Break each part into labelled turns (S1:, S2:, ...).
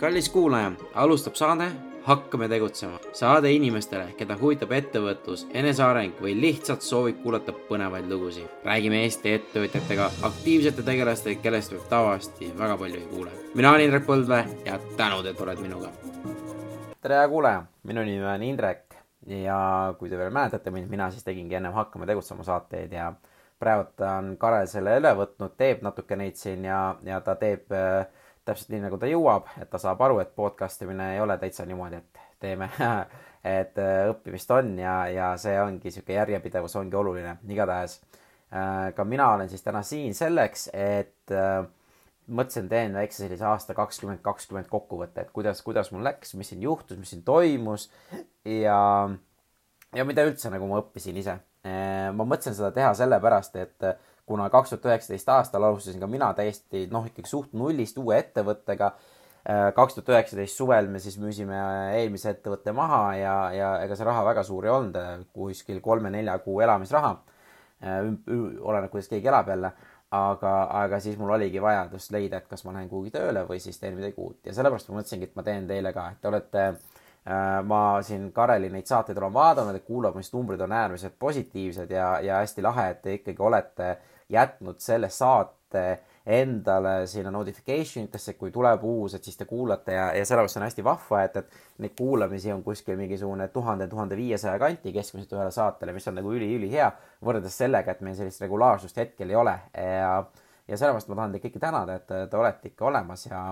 S1: kallis kuulaja, alustab saade Hakkame tegutsema. saade inimestele, keda huvitab ettevõtlus, eneseareng või lihtsalt soovib kuulata põnevaid lugusid. räägime Eesti ettevõtjatega, aktiivsete tegelastega, kellest võib tavaliselt väga palju ei kuule. mina olen Indrek Põldvee ja tänud, et oled minuga.
S2: tere, hea kuulaja, minu nimi on Indrek ja kui te veel mäletate mind, mina siis tegingi ennem Hakkame tegutsema saateid ja praegu on Karel selle üle võtnud, teeb natuke neid siin ja, ja ta teeb äh, täpselt nii, nagu ta jõuab, et ta saab aru, et podcast imine ei ole täitsa niimoodi, et teeme et äh, õppimist on ja, ja see ongi niisugune järjepidevus ongi oluline, igatahes. Äh, ka mina olen siis täna siin selleks, et äh, mõtlesin, teen väikse sellise aasta kakskümmend kakskümmend kokkuvõtte, et kuidas, kuidas mul läks, mis siin juhtus, mis siin toimus ja, ja mida üldse nagu ma õppisin ise. ma mõtlesin seda teha sellepärast, et kuna kaks tuhat üheksateist aastal alustasin ka mina täiesti noh, ikkagi suht nullist uue ettevõttega. Äh, kaks tuhat üheksateist suvel me siis müüsime eelmise ettevõtte maha ja, ja ega see raha väga suur ei olnud, kuskil kolme-nelja kuu elamisraha. Äh, oleneb, kuidas keegi elab jälle aga, aga siis mul oligi vajadus leida, et kas ma lähen kuhugi tööle või siis teen midagi uut ja sellepärast ma mõtlesingi, et ma teen teile ka, et te olete äh,, ma siin Kareli neid saateid olen vaadanud, et kuulamisnumbrid on äärmiselt positiivsed ja, ja hästi lahe, et te ikkagi olete äh, jätnud selle saate endale sinna notification itesse, kui tuleb uus, et siis te kuulate ja, ja sellepärast on hästi vahva, et, et neid kuulamisi on kuskil mingisugune tuhande, tuhande viiesaja kanti keskmiselt ühele saatele, mis on nagu üli-ülihea, võrreldes sellega, et meil sellist regulaarsust hetkel ei ole. Ja, ja sellepärast ma tahan teid kõiki tänada, et te olete ikka olemas ja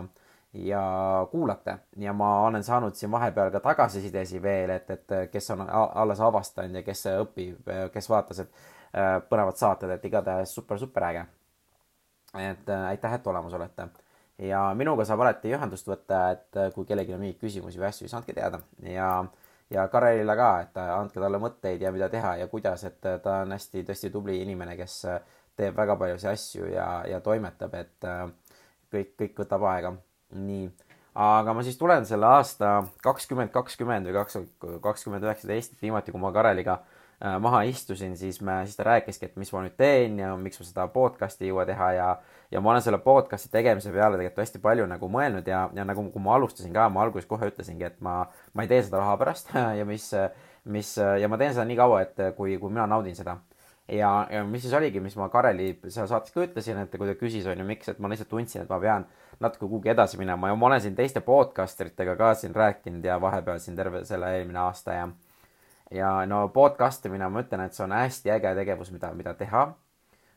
S2: ja kuulate. Ja ma olen saanud siin vahepeal ka tagasisidesi veel, et, et kes on alles avastanud ja kes õpib, kes vaatas, et põnevad saated, et igatahes super, super äge. et äh, aitäh, et olemas olete. ja minuga saab alati ühendust võtta, et äh, kui kellelgi on mingeid küsimusi või asju, siis andke teada ja, ja Karelile ka, et andke talle mõtteid ja mida teha ja kuidas, et ta on hästi tõesti tubli inimene, kes teeb väga paljusid asju ja, ja toimetab, et kõik, kõik võtab aega. nii, aga ma siis tulen selle aasta kakskümmend kakskümmend või kaks, kakskümmend üheksateist viimati, kui ma Kareliga Äh, maha istusin, siis me, siis ta rääkiski, et mis ma nüüd teen ja miks ma seda podcast'i ei jõua teha ja ja ma olen selle podcast'i tegemise peale tegelikult hästi palju nagu mõelnud ja, ja nagu, kui ma alustasin ka, ma alguses kohe ütlesingi, et ma, ma ei tee seda raha pärast ja mis, mis ja ma teen seda nii kaua, et kui, kui mina naudin seda. ja, ja mis siis oligi, mis ma Kareli seal saates ka ütlesin, et kui ta küsis, on ju, miks, et ma lihtsalt tundsin, et ma pean natuke kuhugi edasi minema ja ma olen siin teiste podcasteritega ka siin rääkinud ja vahepeal siin terve selle eelmine aasta ja ja no podcast imine, ma ütlen, et see on hästi äge tegevus, mida, mida teha.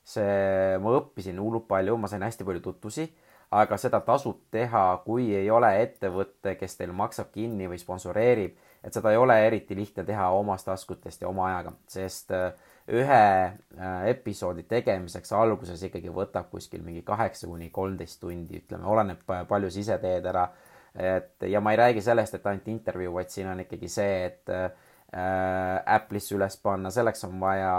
S2: see, ma õppisin hullult palju, ma sain hästi palju tutvusi, aga seda tasub teha, kui ei ole ettevõte, kes teil maksab kinni või sponsoreerib, et seda ei ole eriti lihtne teha omast taskutest ja oma ajaga, sest äh, ühe äh, episoodi tegemiseks alguses ikkagi võtab kuskil mingi kaheksa kuni kolmteist tundi, ütleme, oleneb palju sa ise teed ära. et ja ma ei räägi sellest, et ainult intervjuu, vaid siin on ikkagi see, et äh, Apple'isse üles panna, selleks on vaja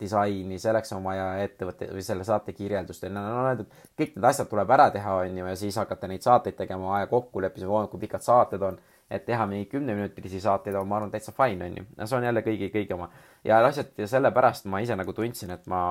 S2: disaini, selleks on vaja ettevõtte või selle saate kirjeldust, on no, öeldud, kõik need asjad tuleb ära teha, on ju, ja siis hakata neid saateid tegema, aja kokku leppima, kui pikad saated on, et teha mingi kümneminutilisi saateid on, ma arvan, täitsa fine, on ju. no see on jälle kõigi, kõigi oma. ja asjad ja sellepärast ma ise nagu tundsin, et ma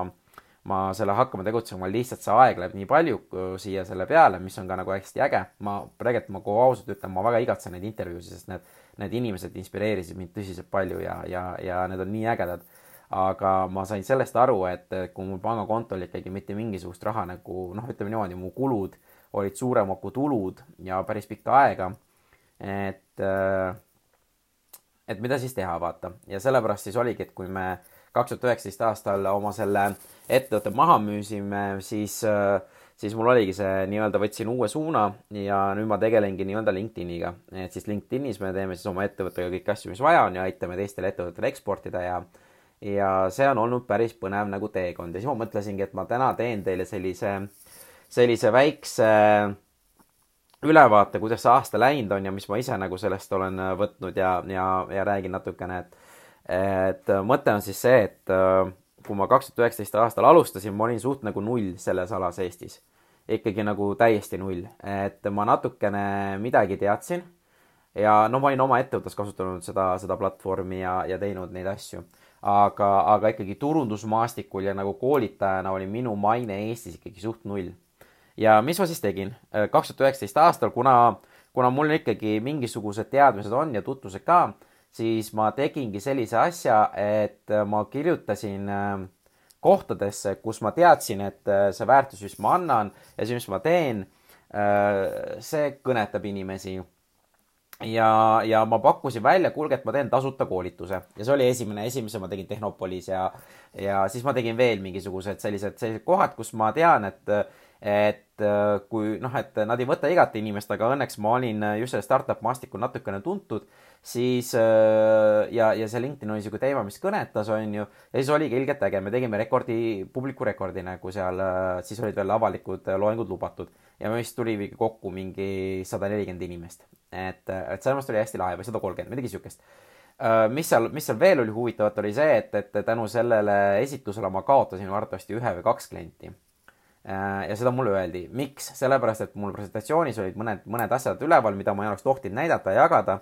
S2: ma selle hakkama tegutsema, lihtsalt see aeg läheb nii palju siia selle peale, mis on ka nagu hästi äge. ma, tegelikult ma kui ausalt ütlen, ma väga igatsen neid intervjuusid, sest need need inimesed inspireerisid mind tõsiselt palju ja, ja, ja need on nii ägedad. aga ma sain sellest aru, et kui mul pangakontol ikkagi mitte mingisugust raha nagu noh, ütleme niimoodi, mu kulud olid suuremad kui tulud ja päris pikka aega, et et mida siis teha, vaata. ja sellepärast siis oligi, et kui me kaks tuhat üheksateist aastal oma selle ettevõtte maha müüsime, siis äh, siis mul oligi see nii-öelda, võtsin uue suuna ja nüüd ma tegelengi nii-öelda LinkedIniga. et siis LinkedInis me teeme siis oma ettevõttega kõiki asju, mis vaja on ja aitame teistele ettevõtetele eksportida ja ja see on olnud päris põnev nagu teekond ja siis ma mõtlesingi, et ma täna teen teile sellise, sellise väikse ülevaate, kuidas see aasta läinud on ja mis ma ise nagu sellest olen võtnud ja, ja, ja räägin natukene, et et mõte on siis see, et kui ma kaks tuhat üheksateist aastal alustasin, ma olin suht nagu null selles alas Eestis ikkagi nagu täiesti null, et ma natukene midagi teadsin ja no ma olin oma ettevõttes kasutanud seda, seda platvormi ja, ja teinud neid asju. aga, aga ikkagi turundusmaastikul ja nagu koolitajana oli minu maine Eestis ikkagi suht null. ja mis ma siis tegin? kaks tuhat üheksateist aastal, kuna, kuna mul ikkagi mingisugused teadmised on ja tutvused ka, siis ma tegingi sellise asja, et ma kirjutasin äh, kohtadesse, kus ma teadsin, et äh, see väärtus, mis ma annan ja see, mis ma teen, äh, see kõnetab inimesi. ja, ja ma pakkusin välja, kuulge, et ma teen tasuta koolituse ja see oli esimene, esimese ma tegin Tehnopolis ja, ja siis ma tegin veel mingisugused sellised, sellised kohad, kus ma tean, et et äh, kui noh, et nad ei võta igat inimest, aga õnneks ma olin just sellel startup maastikul natukene tuntud, siis äh, ja, ja see LinkedIn oli niisugune teema, mis kõnetas, on ju, ja siis oligi ilgelt äge, me tegime rekordi, publiku rekordi nagu seal, äh, siis olid veel avalikud loengud lubatud ja meist tuli kokku mingi sada nelikümmend inimest. et, et selles mõttes oli hästi lahe või sada kolmkümmend, midagi siukest mis seal, mis seal veel oli huvitavat, oli see, et, et tänu sellele esitlusele ma kaotasin arvatavasti ühe või kaks klienti Äh, ja seda mulle öeldi, miks, sellepärast et mul presentatsioonis olid mõned, mõned asjad üleval, mida ma ei oleks tohtinud näidata ja jagada.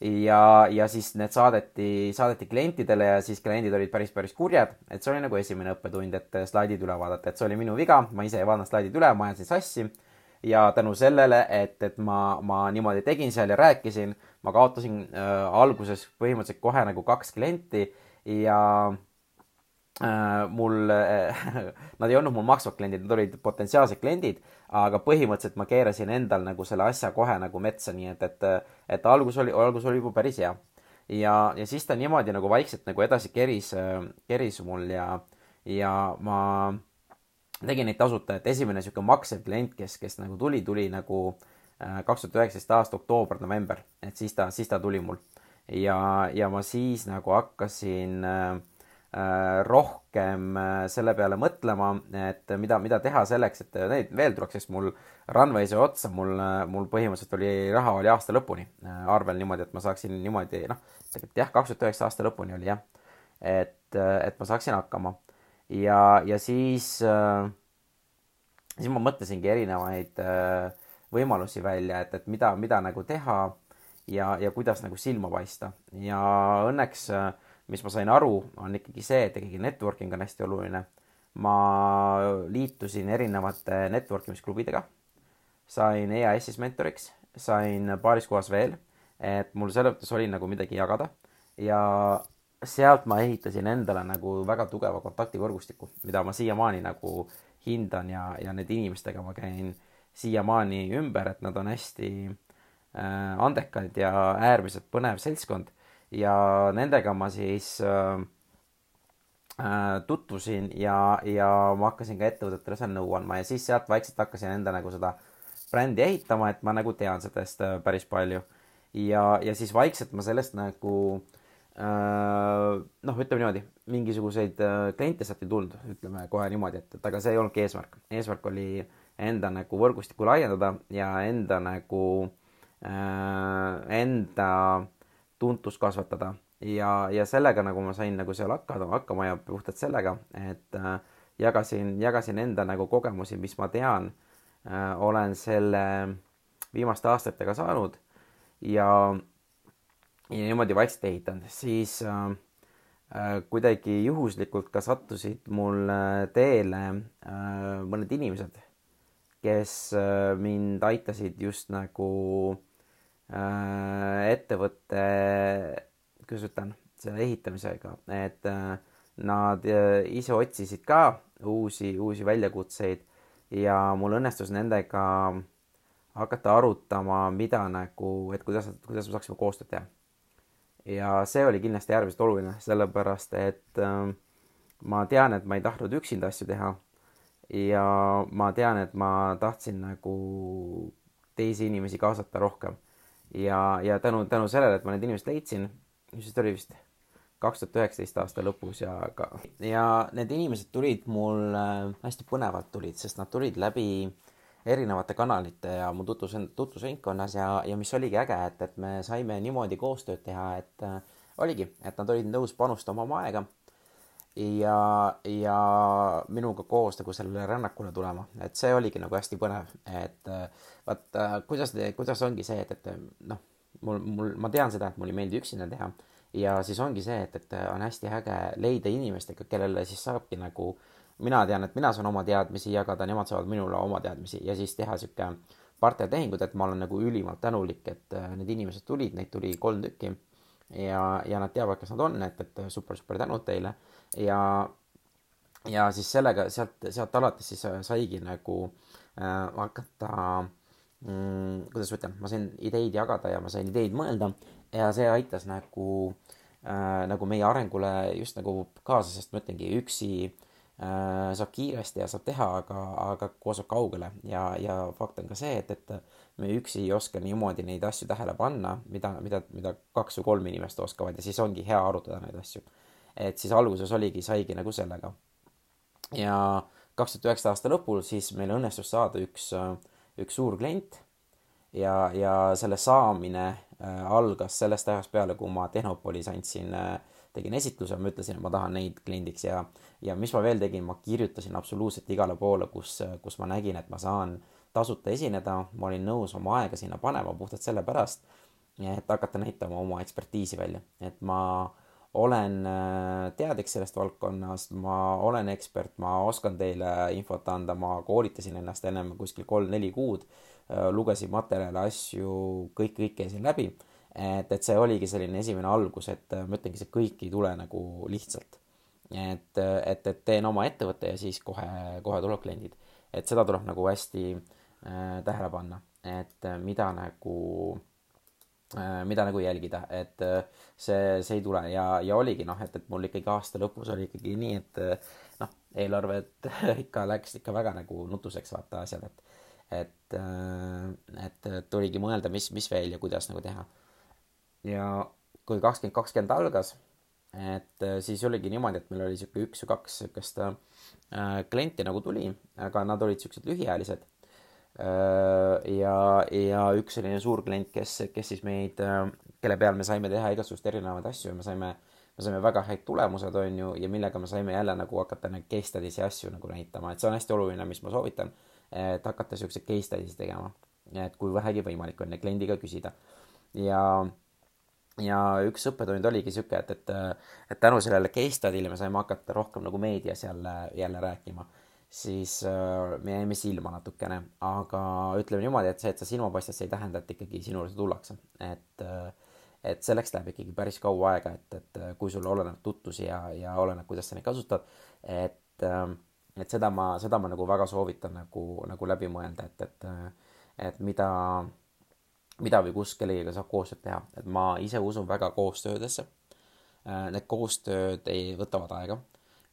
S2: ja, ja siis need saadeti, saadeti klientidele ja siis kliendid olid päris, päris kurjad, et see oli nagu esimene õppetund, et slaidid üle vaadata, et see oli minu viga, ma ise ei vaadanud slaidid üle, ma ajasin sassi. ja tänu sellele, et, et ma, ma niimoodi tegin seal ja rääkisin, ma kaotasin äh, alguses põhimõtteliselt kohe nagu kaks klienti ja Äh, mul äh, nad ei olnud mul maksvad kliendid, nad olid potentsiaalsed kliendid, aga põhimõtteliselt ma keerasin endal nagu selle asja kohe nagu metsa, nii et, et, et algus oli, algus oli juba päris hea. ja, ja siis ta niimoodi nagu vaikselt nagu edasi keris, keris mul ja, ja ma tegin neid tasuta, et esimene niisugune maksev klient, kes, kes nagu tuli, tuli nagu äh, kaks tuhat üheksateist aasta oktoober-november, et siis ta, siis ta tuli mul. ja, ja ma siis nagu hakkasin äh, Äh, rohkem äh, selle peale mõtlema, et mida, mida teha selleks, et neid veel tuleks, sest mul runway sai otsa, mul, mul põhimõtteliselt oli, raha oli aasta lõpuni äh, arvel niimoodi, et ma saaksin niimoodi, noh, tegelikult jah, kaks tuhat üheksa aasta lõpuni oli jah, et, et ma saaksin hakkama. ja, ja siis, siis ma mõtlesingi erinevaid võimalusi välja, et, et mida, mida nagu teha ja, ja kuidas nagu silma paista ja õnneks äh, mis ma sain aru, on ikkagi see, et ikkagi networking on hästi oluline. ma liitusin erinevate network imisklubidega, sain EAS-is mentoriks, sain paaris kohas veel, et mul selles mõttes oli nagu midagi jagada. Ja sealt ma ehitasin endale nagu väga tugeva kontaktivõrgustiku, mida ma siiamaani nagu hindan ja, ja nende inimestega ma käin siiamaani ümber, et nad on hästi äh, andekad ja äärmiselt põnev seltskond ja nendega ma siis äh, äh, tutvusin ja, ja ma hakkasin ka ettevõtetele seal nõu andma ja siis sealt vaikselt hakkasin enda nagu seda brändi ehitama, et ma nagu tean sellest äh, päris palju. ja, ja siis vaikselt ma sellest nagu äh, noh, ütleme niimoodi, mingisuguseid äh, kliente sealt ei tulnud, ütleme kohe niimoodi, et, et aga see ei olnudki eesmärk. eesmärk oli enda nagu võrgustikku laiendada ja enda nagu äh,, enda tuntust kasvatada. Ja, ja sellega nagu ma sain nagu seal hakkama, hakkama ja puhtalt sellega, et äh, jagasin, jagasin enda nagu kogemusi, mis ma tean äh,, olen selle viimaste aastatega saanud ja, ja niimoodi vaikselt ehitanud, siis äh, äh, kuidagi juhuslikult ka sattusid mul teele äh, mõned inimesed, kes äh, mind aitasid just nagu Äh, ettevõtte, kuidas ütlen, selle ehitamisega, et äh, nad äh, ise otsisid ka uusi, uusi väljakutseid ja mul õnnestus nendega hakata arutama, mida nagu, et kuidas, kuidas me saaksime koostööd teha. ja see oli kindlasti äärmiselt oluline, sellepärast et äh, ma tean, et ma ei tahtnud üksinda asju teha. ja ma tean, et ma tahtsin nagu teisi inimesi kaasata rohkem ja, ja tänu, tänu sellele, et ma need inimesed leidsin, mis vist oli vist kaks tuhat üheksateist aasta lõpus ja ka, ja need inimesed tulid mul äh, hästi põnevalt tulid, sest nad tulid läbi erinevate kanalite ja mu tutvus, tutvusringkonnas ja, ja mis oligi äge, et, et me saime niimoodi koostööd teha, et äh, oligi, et nad olid nõus panustama oma aega ja, ja minuga koos nagu sellele rännakule tulema, et see oligi nagu hästi põnev, et vaata, kuidas, kuidas ongi see, et, et noh, mul, mul, ma tean seda, et mulle ei meeldi üksinda teha. Ja siis ongi see, et, et on hästi äge leida inimestega, kellele siis saabki nagu, mina tean, et mina saan oma teadmisi jagada, nemad saavad minule oma teadmisi ja siis teha sihuke partnertehingud, et ma olen nagu ülimalt tänulik, et need inimesed tulid, neid tuli kolm tükki. Ja, ja nad teavad, kes nad on, et, et super-super tänud teile ja ja siis sellega sealt, sealt alates siis saigi nagu äh, hakata mm, kuidas ma ütlen, ma sain ideid jagada ja ma sain ideid mõelda ja see aitas nagu äh,, nagu meie arengule just nagu kaasa, sest ma ütlengi, üksi äh, saab kiiresti ja saab teha, aga, aga koos saab kaugele ja, ja fakt on ka see, et, et me üksi ei oska niimoodi neid asju tähele panna, mida, mida, mida kaks või kolm inimest oskavad ja siis ongi hea arutada neid asju. Et siis alguses oligi, saigi nagu sellega. ja kaks tuhat üheksateist aasta lõpul siis meil õnnestus saada üks üks suur klient ja, ja selle saamine äh, algas sellest ajast peale, kui ma Tehnopolis andsin äh,, tegin esitluse, ma ütlesin, et ma tahan neid kliendiks ja, ja mis ma veel tegin, ma kirjutasin absoluutselt igale poole, kus, kus ma nägin, et ma saan tasuta esineda, ma olin nõus oma aega sinna panema puhtalt sellepärast, et hakata näitama oma ekspertiisi välja, et ma olen äh, teadlik sellest valdkonnast, ma olen ekspert, ma oskan teile infot anda, ma koolitasin ennast ennem kuskil kolm-neli kuud, äh, lugesin materjale, asju, kõik, kõik käisin läbi. et, et see oligi selline esimene algus, et äh, ma ütlengi, see kõik ei tule nagu lihtsalt. et, et, et teen oma ettevõtte ja siis kohe, kohe tuleb kliendid. et seda tuleb nagu hästi äh, tähele panna, et mida nagu Äh, mida nagu jälgida, et äh, see, see ei tule ja, ja oligi noh, et, et mul ikkagi aasta lõpus oli ikkagi nii, et äh, noh, eelarved ikka läks ikka väga nagu nutuseks vaata asjad, et et, et tuligi mõelda, mis, mis veel ja kuidas nagu teha. ja kui kakskümmend kakskümmend algas, et siis oligi niimoodi, et meil oli sihuke üks või kaks sihukest äh, klienti nagu tuli, aga nad olid siuksed lühiajalised Äh, ja, ja üks selline suur klient, kes, kes siis meid, äh, kelle peal me saime teha igasuguseid erinevaid asju ja me saime, me saime väga häid tulemused, on ju, ja millega me saime jälle nagu hakata neid case studies ja asju nagu näitama, et see on hästi oluline, mis ma soovitan, et hakata siukseid case studies tegema, et kui vähegi võimalik on ja kliendiga küsida. ja, ja üks õppetund oligi sihuke, et, et, et tänu sellele case study'le me saime hakata rohkem nagu meedias jälle, jälle rääkima siis äh, me jäime silma natukene, aga ütleme niimoodi, et see, et sa silma paistad, see ei tähenda, et ikkagi sinu juurde tullakse, et äh, et selleks läheb ikkagi päris kaua aega, et, et äh, kui sul oleneb tutvusi ja, ja oleneb, kuidas sa neid kasutad, et äh, et seda ma, seda ma nagu väga soovitan nagu, nagu läbi mõelda, et, et, et mida, mida või kus kellegagi saab koostööd teha, et ma ise usun väga koostöödesse. Need koostööd ei, võtavad aega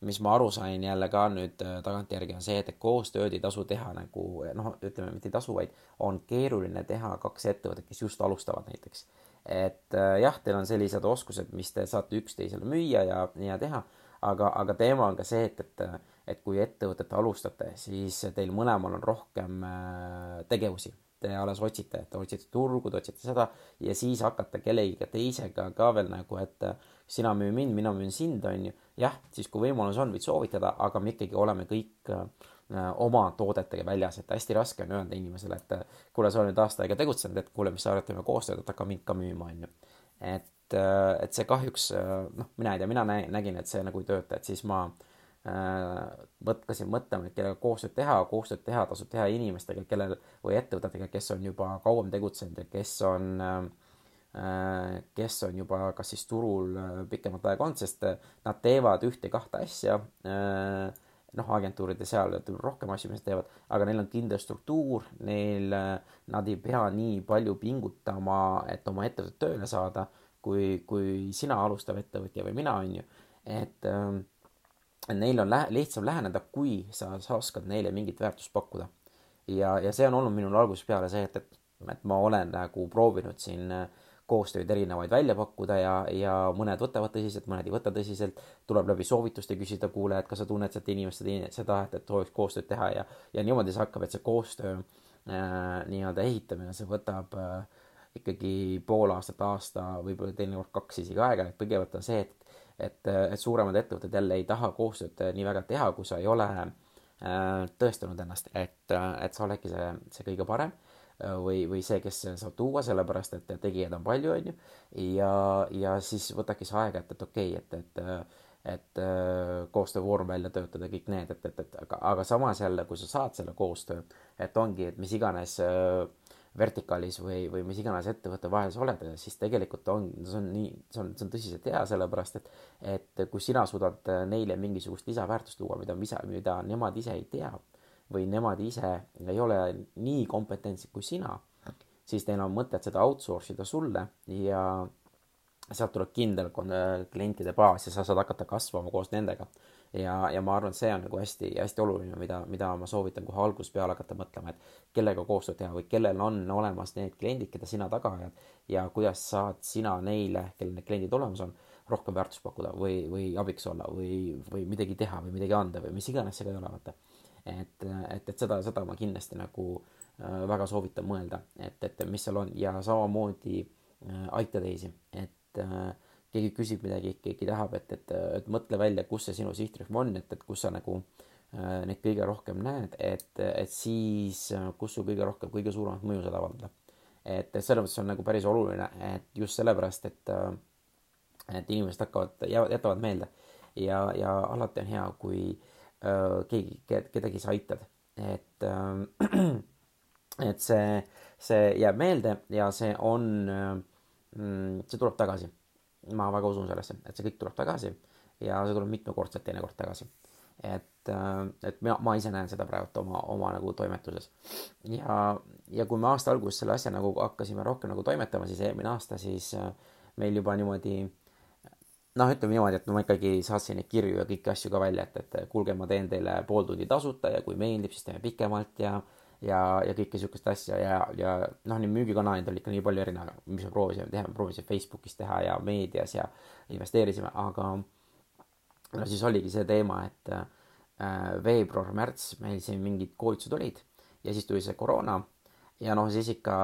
S2: mis ma aru sain jälle ka nüüd äh, tagantjärgi, on see, et koostööd ei tasu teha nagu noh, ütleme mitte ei tasu, vaid on keeruline teha kaks ettevõtet, kes just alustavad näiteks. et äh, jah, teil on sellised oskused, mis te saate üksteisele müüa ja, ja teha, aga, aga teema on ka see, et, et, et kui ettevõtet alustate, siis teil mõlemal on rohkem äh, tegevusi te alles otsite, et otsite turgu, te otsite seda ja siis hakata kellegiga teisega ka veel nagu, et sina müü mind, mina müün sind, on ju. jah, siis kui võimalus on, võid soovitada, aga me ikkagi oleme kõik äh, oma toodetega väljas, et hästi raske on öelda inimesele, et kuule, sa oled nüüd aasta aega tegutsenud, et kuule, mis sa arvad, teeme koostööd, et hakka mind ka müüma, on ju. et, äh, et see kahjuks, äh, noh, mina ei tea, mina nägin, et see nagu ei tööta, et siis ma hakkasin mõtlema, et kellega koostööd teha, koostööd teha tasub teha inimestega, kellel või ettevõtetega, kes on juba kauem tegutsenud ja kes on äh, Äh, kes on juba kas siis turul äh, pikemat aega olnud, sest äh, nad teevad ühte-kahte asja, noh, agentuuride seal rohkem asju, mis teevad, aga neil on kindel struktuur, neil, nad ei pea nii palju pingutama, et oma ettevõtet tööle saada, kui, kui sina alustav ettevõtja või mina, on ju, et neil on lä-, lihtsam läheneda, kui sa, sa oskad neile mingit väärtust pakkuda. ja, ja see on olnud minul algusest peale see, et, et, et ma olen nagu proovinud siin äh, koostööd erinevaid välja pakkuda ja, ja mõned võtavad tõsiselt, mõned ei võta tõsiselt, tuleb läbi soovituste küsida, kuule, et kas sa tunned seda inimest, seda, et, et sooviks koostööd teha ja, ja niimoodi see hakkab, et see koostöö äh, nii-öelda ehitamine, see võtab äh, ikkagi pool aastat, aasta, võib-olla teinekord kaks isegi aega, et kõigepealt on see, et, et, et suuremad ettevõtted jälle ei taha koostööd nii väga teha, kui sa ei ole äh, tõestanud ennast, et, et sa oledki see, see kõige parem. Äh, või, või see, kes saab tuua, sellepärast et tegijaid on palju, on ju. ja, ja siis võtabki see aega, et, et okei okay,, et, et, et äh, koostöövorm välja töötada, kõik need, et, et, et aga, aga samas jälle, kui sa saad selle koostöö, et ongi, et mis iganes äh, vertikaalis või, või mis iganes ettevõtte vahel sa oled, siis tegelikult on, see on nii, see on, see on tõsiselt hea, sellepärast et, et kui sina suudad neile mingisugust lisaväärtust luua, mida, mida nemad ise ei tea või nemad ise ei ole nii kompetentsed kui sina, siis teil on mõtet seda outsource ida sulle ja sealt tuleb kindel klientide baas ja sa saad hakata kasvama koos nendega. ja, ja ma arvan, et see on nagu hästi-hästi oluline, mida, mida ma soovitan kohe algusest peale hakata mõtlema, et kellega koostööd teha või kellel on olemas need kliendid, keda sina taga ajad ja kuidas saad sina neile, kellel need kliendid olemas on, rohkem väärtust pakkuda või, või abiks olla või, või midagi teha või midagi anda või mis iganes see ka ei ole, vaata. Et, et, et seda, seda ma kindlasti nagu äh, väga soovitan mõelda, et, et mis seal on ja samamoodi äh, aita teisi, et äh, keegi küsib midagi, keegi tahab, et, et, et mõtle välja, kus see sinu sihtrühm on, et, et kus sa nagu neid kõige rohkem näed, et, et siis kus sul kõige rohkem, kõige suuremat mõju saad avaldada. et, et selles mõttes on nagu päris oluline, et just sellepärast, et, et inimesed hakkavad, jäävad, jätavad meelde ja, ja alati on hea, kui äh, keegi, kedagi sa aitad, et äh, et see, see jääb meelde ja see on äh, Mm, see tuleb tagasi. ma väga usun sellesse, et see kõik tuleb tagasi ja see tuleb mitmekordselt teinekord tagasi. et, äh, et mina, ma ise näen seda praegu oma, oma nagu toimetuses. ja, ja kui me aasta alguses selle asja nagu hakkasime rohkem nagu toimetama, siis eelmine aasta siis äh, meil juba niimoodi noh, ütleme niimoodi, et ma ikkagi saatsin neid kirju ja kõiki asju ka välja, et, et kuulge, ma teen teile pool tundi tasuta ja kui meeldib, siis teeme pikemalt ja ja, ja kõike niisugust asja ja, ja noh, neid müügikanaleid oli ikka nii palju erinevaid, mis me proovisime teha, me proovisime Facebookis teha ja meedias ja investeerisime, aga no siis oligi see teema, et äh, veebruar-märts meil siin mingid koolitused olid ja siis tuli see koroona ja noh, siis ikka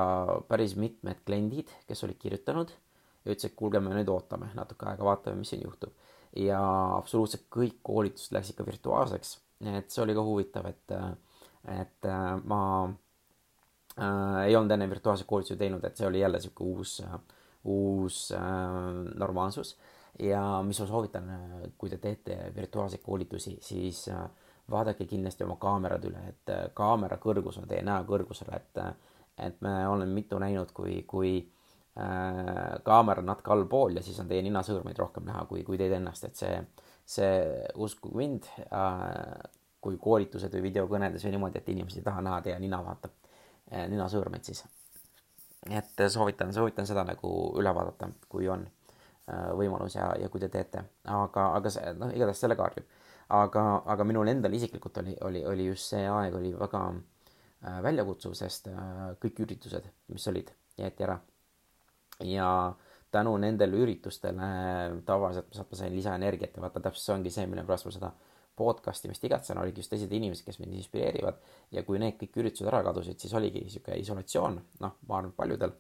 S2: päris mitmed kliendid, kes olid kirjutanud ja ütlesid, et kuulge, me nüüd ootame natuke aega, vaatame, mis siin juhtub. ja absoluutselt kõik koolitused läksid ikka virtuaalseks, et see oli ka huvitav, et äh, et äh, ma äh, ei olnud enne virtuaalseid koolitusi teinud, et see oli jälle sihuke uus, uus äh, normaalsus. ja mis ma soovitan, äh, kui te teete virtuaalseid koolitusi, siis äh, vaadake kindlasti oma kaamerad üle, et äh, kaamera kõrgus on teie näo kõrgusel, et, et me oleme mitu näinud, kui, kui äh, kaamera on natuke allpool ja siis on teie ninasõõrmeid rohkem näha kui, kui teid ennast, et see, see uskuge mind äh,, kui koolitused või videokõnedes või niimoodi, et inimesed ei taha näha teie nina vaatab, eh, ninasõõrmeid siis. et soovitan, soovitan seda nagu üle vaadata, kui on võimalus ja, ja kui te teete, aga, aga see, noh, igatahes selle kaardib. aga, aga minul endal isiklikult oli, oli, oli just see aeg oli väga äh, väljakutsuv, sest äh, kõik üritused, mis olid, jäeti ära. Ja tänu nendele üritustele tavaliselt ma sain lisaenergiat ja vaata, täpselt see ongi see, mille pärast ma seda äh, podcast imist igatsen, olid just teised inimesed, kes mind inspireerivad ja kui need kõik üritused ära kadusid, siis oligi niisugune isolatsioon, noh, ma arvan, paljudel.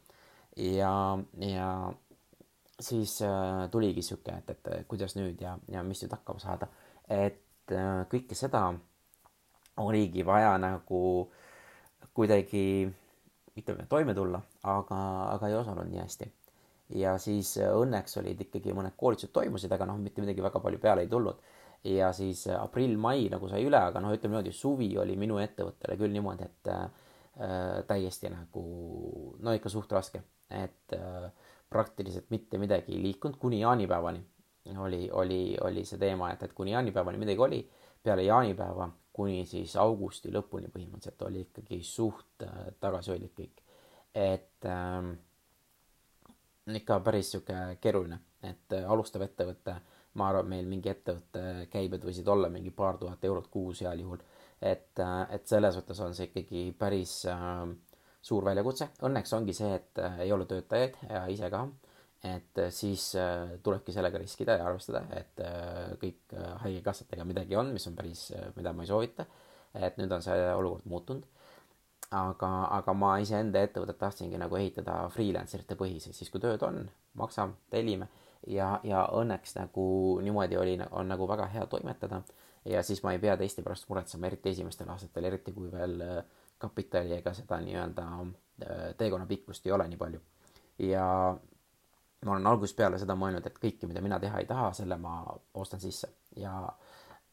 S2: ja, ja siis äh, tuligi niisugune, et, et kuidas nüüd ja, ja mis nüüd hakkama saada. et äh, kõike seda oligi vaja nagu kuidagi, ütleme, toime tulla, aga, aga ei osanud nii hästi. ja siis äh, õnneks olid ikkagi mõned koolitused toimusid, aga noh, mitte midagi väga palju peale ei tulnud. Ja siis äh, aprill-mai nagu sai üle, aga noh, ütleme niimoodi, suvi oli minu ettevõttele küll niimoodi, et äh, täiesti nagu no ikka suht raske, et äh, praktiliselt mitte midagi ei liikunud kuni jaanipäevani. Oli, oli, oli see teema, et, et kuni jaanipäevani midagi oli, peale jaanipäeva kuni siis augusti lõpuni põhimõtteliselt oli ikkagi suht äh, tagasihoidlik kõik. et ähm, ikka päris sihuke keeruline, et äh, alustav ettevõte äh, ma arvan, meil mingi ettevõtte käibed võisid olla mingi paar tuhat eurot kuus heal juhul. et, et selles mõttes on see ikkagi päris äh, suur väljakutse. Õnneks ongi see, et äh, ei ole töötajaid ja ise ka. Et äh, siis äh, tulebki sellega riskida ja arvestada, et äh, kõik haigekassatega midagi on, mis on päris mida ma ei soovita. et nüüd on see olukord muutunud aga, aga ma iseenda ettevõtet tahtsingi nagu ehitada freelancer ite põhise, siis kui tööd on, maksame, tellime ja, ja õnneks nagu niimoodi oli, on nagu väga hea toimetada ja siis ma ei pea teiste pärast muretsema, eriti esimestel aastatel, eriti kui veel kapitali ega seda nii-öelda teekonna pikkust ei ole nii palju. ja, ma olen algusest peale seda mõelnud, et kõike, mida mina teha ei taha, selle ma ostan sisse ja,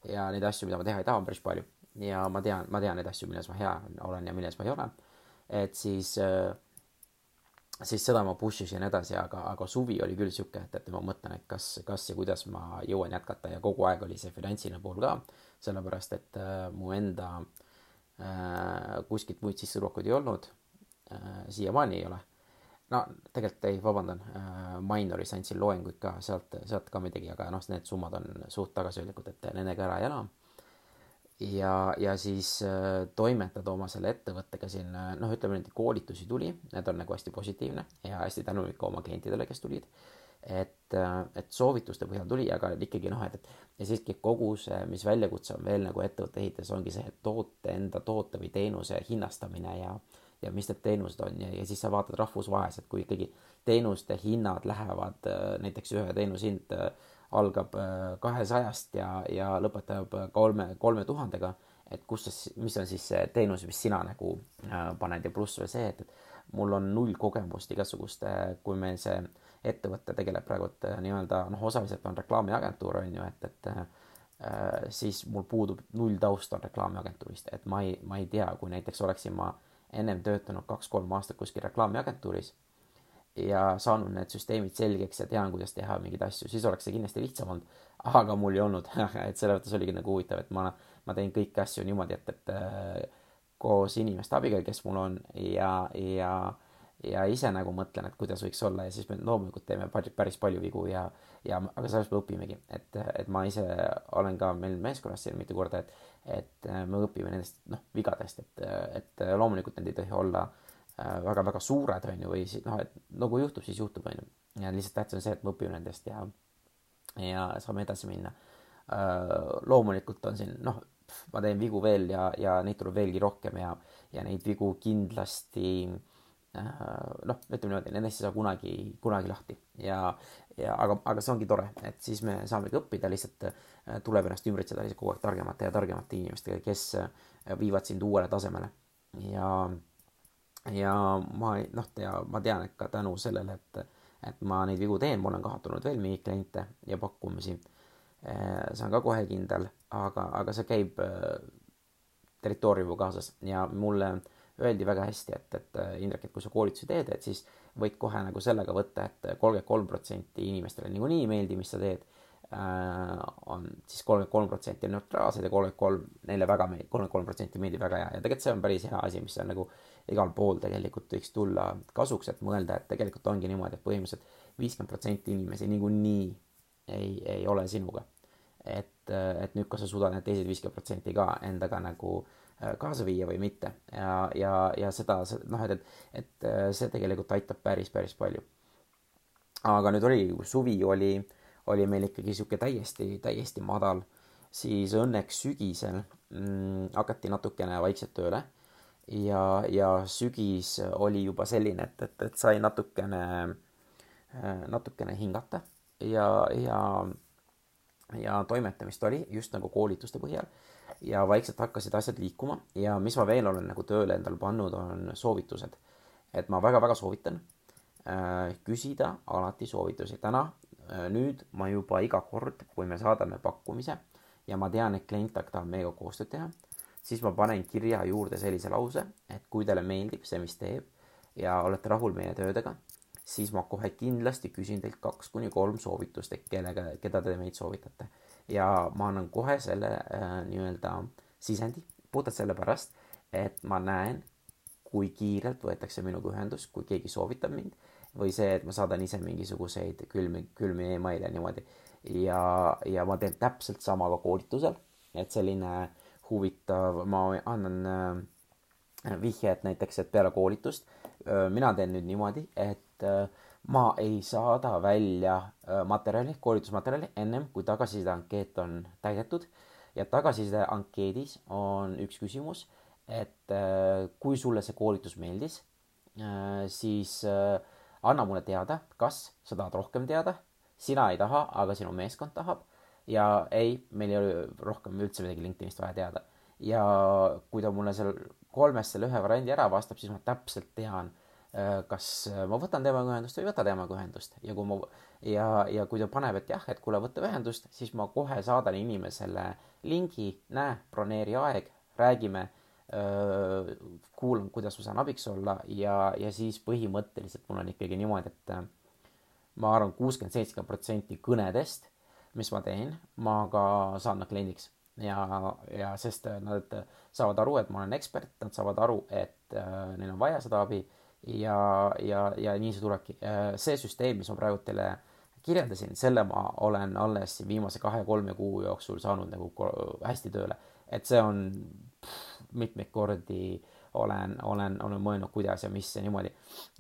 S2: ja neid asju, mida ma teha ei taha, on päris palju. ja ma tean, ma tean neid asju, milles ma hea olen ja milles ma ei ole. et siis, äh, siis seda ma push isin edasi, aga, aga suvi oli küll sihuke, et, et ma mõtlen, et kas, kas ja kuidas ma jõuan jätkata ja kogu aeg oli see finantsiline pool ka, sellepärast et äh, mu enda äh, kuskilt muid sissetulekuid ei olnud äh,. siiamaani ei ole no tegelikult ei, vabandan äh,, Minoris andsin loenguid ka, sealt, sealt ka midagi, aga noh, need summad on suht tagasihoidlikud, et nendega ära ei ela. ja, ja siis äh, toimetada oma selle ettevõttega siin, äh, noh, ütleme niimoodi, koolitusi tuli, need on nagu hästi positiivne ja hästi tänulik ka oma klientidele, kes tulid. et, äh, et soovituste põhjal tuli, aga ikkagi noh, et, et ja siiski kogu see, mis väljakutse on veel nagu ettevõtte ehitades, ongi see toote, enda toote või teenuse hinnastamine ja äh, ja mis need teenused on ja, ja siis sa vaatad rahvusvaheliselt, kui ikkagi teenuste hinnad lähevad, äh, näiteks ühe teenuse hind äh, algab äh, kahesajast ja, ja lõpetab kolme, kolme tuhandega, et kus sa, mis on siis see teenus, mis sina nagu paned ja pluss veel see, et, et mul on null kogemust igasuguste, kui meil see ettevõte tegeleb praegu nii-öelda noh, osaliselt on reklaamiagentuur on ju, et, et äh, siis mul puudub null taust on reklaamiagentuurist, et ma ei, ma ei tea, kui näiteks oleksin ma äh, ennem töötanud kaks-kolm aastat kuskil reklaamiagentuuris ja saanud need süsteemid selgeks ja tean, kuidas teha mingeid asju, siis oleks see kindlasti lihtsam olnud. aga mul ei olnud et selle mõttes oligi nagu huvitav, et ma, ma teen kõiki asju niimoodi, et, et äh, koos inimeste abiga, kes mul on ja, ja, ja ise nagu mõtlen, et kuidas võiks olla ja siis me loomulikult teeme päris palju vigu ja, ja aga sellest me õpimegi, et, et ma ise olen ka meil meeskonnas siin mitu korda, et et äh, me õpime nendest noh, vigadest, et, et äh, loomulikult need ei tohi olla väga-väga äh, suured, on ju, või siis noh, et nagu juhtub, siis juhtub, on ju. ja lihtsalt tähtis on see, et me õpime nendest ja, ja saame edasi minna. loomulikult on siin noh, ma teen vigu veel ja, ja neid tuleb veelgi rohkem ja, ja neid vigu kindlasti noh, ütleme niimoodi, nendest ei saa kunagi, kunagi lahti ja, ja aga, aga see ongi tore, et siis me saamegi õppida, lihtsalt äh, tuleb ennast ümbritseda lihtsalt kogu aeg targemate ja targemate inimestega, kes äh, viivad sind uuele tasemele. ja, ja ma noh, ja ma tean, et ka tänu sellele, et, et ma neid vigu teen, ma olen kaotanud veel mingeid kliente ja pakkumisi. Äh, see on ka kohe kindel, aga, aga see käib territooriumi kaasas ja mulle öeldi väga hästi, et, et Indrek, et kui sa koolitusi teed, et siis võid kohe nagu sellega võtta et, et kolmkümmend kolm protsenti inimestele niikuinii ei meeldi, mis sa teed äh,. on siis kolmkümmend kolm protsenti on neutraalsed ja kolmkümmend kolm, neile väga meeldib, kolmkümmend kolm protsenti meeldib väga hea ja tegelikult see on päris hea asi, mis on nagu igal pool tegelikult võiks tulla kasuks, et mõelda, et tegelikult ongi niimoodi, et põhimõtteliselt viiskümmend protsenti inimesi niikuinii ei, ei ole sinuga. et, et nüüd, kas sa suudad need teised viiskümmend protsenti ka endaga nagu äh, Äh, kaasa viia või mitte. Ja, ja, ja seda, noh, et, et, et äh, see tegelikult aitab päris, päris palju. aga nüüd oli, suvi oli, oli meil ikkagi sihuke täiesti, täiesti madal, siis õnneks sügisel mm, hakati natukene vaikselt tööle. Ja, ja sügis oli juba selline, et, et, et sai natukene, äh, natukene hingata. Ja, ja, ja toimetamist oli just nagu koolituste põhjal ja vaikselt hakkasid asjad liikuma ja mis ma veel olen nagu tööle endale pannud, on soovitused. et ma väga-väga soovitan äh, küsida alati soovitusi. täna äh,, nüüd ma juba iga kord, kui me saadame pakkumise ja ma tean, et klient tahab meiega koostööd teha, siis ma panen kirja juurde sellise lause, et kui teile meeldib see, mis teeb ja olete rahul meie töödega, siis ma kohe kindlasti küsin teilt kaks kuni kolm soovitust, et kellega, keda te meid soovitate. Ja ma annan kohe selle äh, nii-öelda sisendi, puhtalt sellepärast, et ma näen, kui kiirelt võetakse minuga ühendust, kui keegi soovitab mind või see, et ma saadan ise mingisuguseid külmi, külmi email'e niimoodi. ja, ja ma teen täpselt sama ka koolitusel, et selline huvitav, ma annan äh, vihje, et näiteks, et peale koolitust mina teen nüüd niimoodi, et ma ei saada välja materjali, koolitusmaterjali ennem, kui tagasiside ankeet on täidetud. Ja tagasiside ankeedis on üks küsimus, et kui sulle see koolitus meeldis, siis anna mulle teada, kas sa tahad rohkem teada, sina ei taha, aga sinu meeskond tahab. Ja ei, meil ei ole rohkem üldse midagi LinkedInist vaja teada. ja kui ta mulle seal kolmest selle ühe variandi ära vastab, siis ma täpselt tean kas ma võtan temaga ühendust või ei võta temaga ühendust. Ja kui ma ja, ja kui ta paneb, et jah, et kuule, võta ühendust, siis ma kohe saadan inimesele lingi, näe, broneeri aeg, räägime, kuulan, kuidas ma saan abiks olla. Ja, ja siis põhimõtteliselt mul on ikkagi niimoodi, et ma arvan, kuuskümmend, seitsekümmend protsenti kõnedest, mis ma teen, ma ka saan nad kliendiks ja, ja sest äh, nad saavad aru, et ma olen ekspert, nad saavad aru, et äh, neil on vaja seda abi ja, ja, ja nii see tulebki. Äh, see süsteem, mis ma praegu teile kirjeldasin, selle ma olen alles viimase kahe-kolme kuu jooksul saanud nagu hästi tööle. et see on pff, mitmeid kordi olen, olen, olen mõelnud, kuidas ja mis ja niimoodi.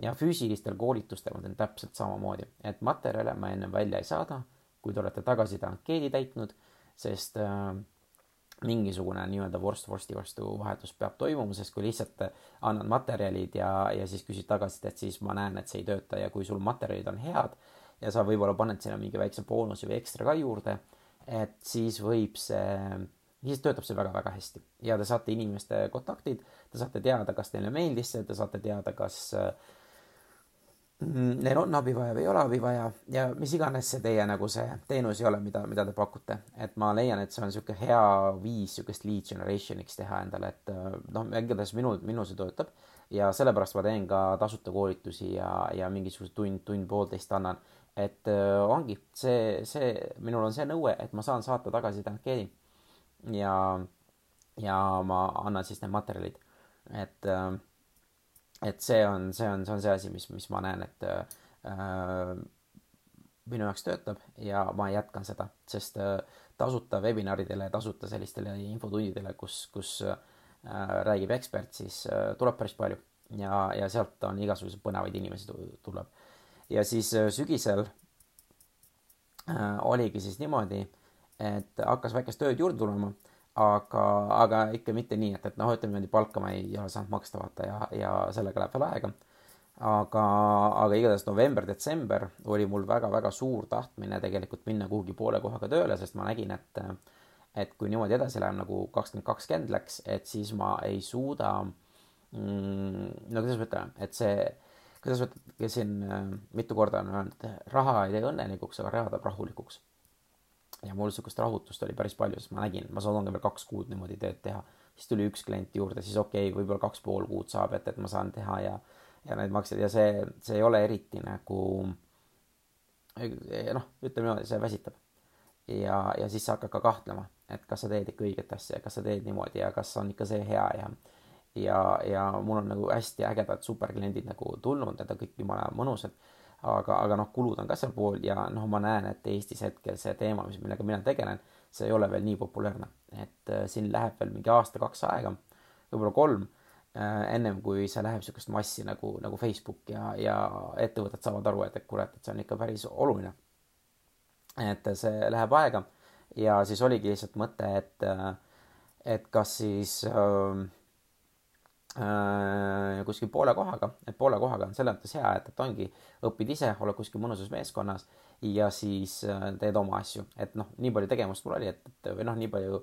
S2: ja füüsilistel koolitustel ma teen täpselt samamoodi, et materjale ma ennem välja ei saada, kui te olete tagasiside ankeedi täitnud, sest äh, mingisugune nii-öelda vorst vorsti vastu vahetus peab toimuma, sest kui lihtsalt annad materjalid ja, ja siis küsid tagasisidet, siis ma näen, et see ei tööta ja kui sul materjalid on head ja sa võib-olla paned sinna mingi väikse boonuse või ekstra ka juurde, et siis võib see, siis töötab see väga-väga hästi. Ja te saate inimeste kontaktid, te saate teada, kas teile meeldis see, te saate teada, kas äh, neil on abi vaja või ei ole abi vaja ja mis iganes see teie nagu see teenus ei ole, mida, mida te pakute. et ma leian, et see on niisugune hea viis niisugust lead generation'iks teha endale, et äh, noh, igatahes minul, minul see töötab ja sellepärast ma teen ka tasuta koolitusi ja, ja mingisuguse tund, tund-poolteist annan. et äh, ongi see, see, minul on see nõue, et ma saan saata tagasiside ankeedi ja, ja ma annan siis need materjalid, et äh, et see on, see on, see on see asi, mis, mis ma näen, et äh, minu jaoks töötab ja ma jätkan seda, sest äh, tasuta webinaridele, tasuta sellistele infotundidele, kus, kus äh, räägib ekspert, siis äh, tuleb päris palju ja, ja sealt on igasuguseid põnevaid inimesi tuleb. ja siis äh, sügisel äh, oligi siis niimoodi, et hakkas väikest tööd juurde tulema aga, aga ikka mitte nii, et, et noh, ütleme niimoodi palka ma ei ole saanud maksta, vaata, ja, ja sellega läheb veel aega. aga, aga igatahes november-detsember oli mul väga-väga suur tahtmine tegelikult minna kuhugi poole kohaga tööle, sest ma nägin, et et kui niimoodi edasi läheb, nagu kakskümmend kakskümmend läks, et siis ma ei suuda mm, no kuidas ma ütlen, et see, kuidas ma ütlen, siin äh, mitu korda on öelnud, raha ei tee õnnelikuks, aga raha teeb rahulikuks ja mul sihukest rahutust oli päris palju, sest ma nägin, ma suudan veel kaks kuud niimoodi tööd teha. siis tuli üks klient juurde, siis okei okay,, võib-olla kaks pool kuud saab, et, et ma saan teha ja, ja neid makseid ja see, see ei ole eriti nagu noh, ütleme niimoodi, see väsitab. ja, ja siis sa hakkad ka kahtlema, et kas sa teed ikka õiget asja ja kas sa teed niimoodi ja kas on ikka see hea ja ja, ja mul on nagu hästi ägedad superkliendid nagu tulnud, need on kõik jumala mõnusad aga, aga noh, kulud on ka seal pool ja noh, ma näen, et Eestis hetkel see teema, mis, millega mina tegelen, see ei ole veel nii populaarne, et äh, siin läheb veel mingi aasta-kaks aega, võib-olla kolm äh,, ennem kui see läheb niisugust massi nagu, nagu Facebook ja, ja ettevõtted saavad aru, et, et kurat, et see on ikka päris oluline. et see läheb aega ja siis oligi lihtsalt mõte, et, äh, et kas siis äh, kuskil poole kohaga, et poole kohaga on selles mõttes hea, et, et ongi, õpid ise, oled kuskil mõnusas meeskonnas ja siis äh, teed oma asju, et noh, nii palju tegevust mul oli, et, et või noh, nii palju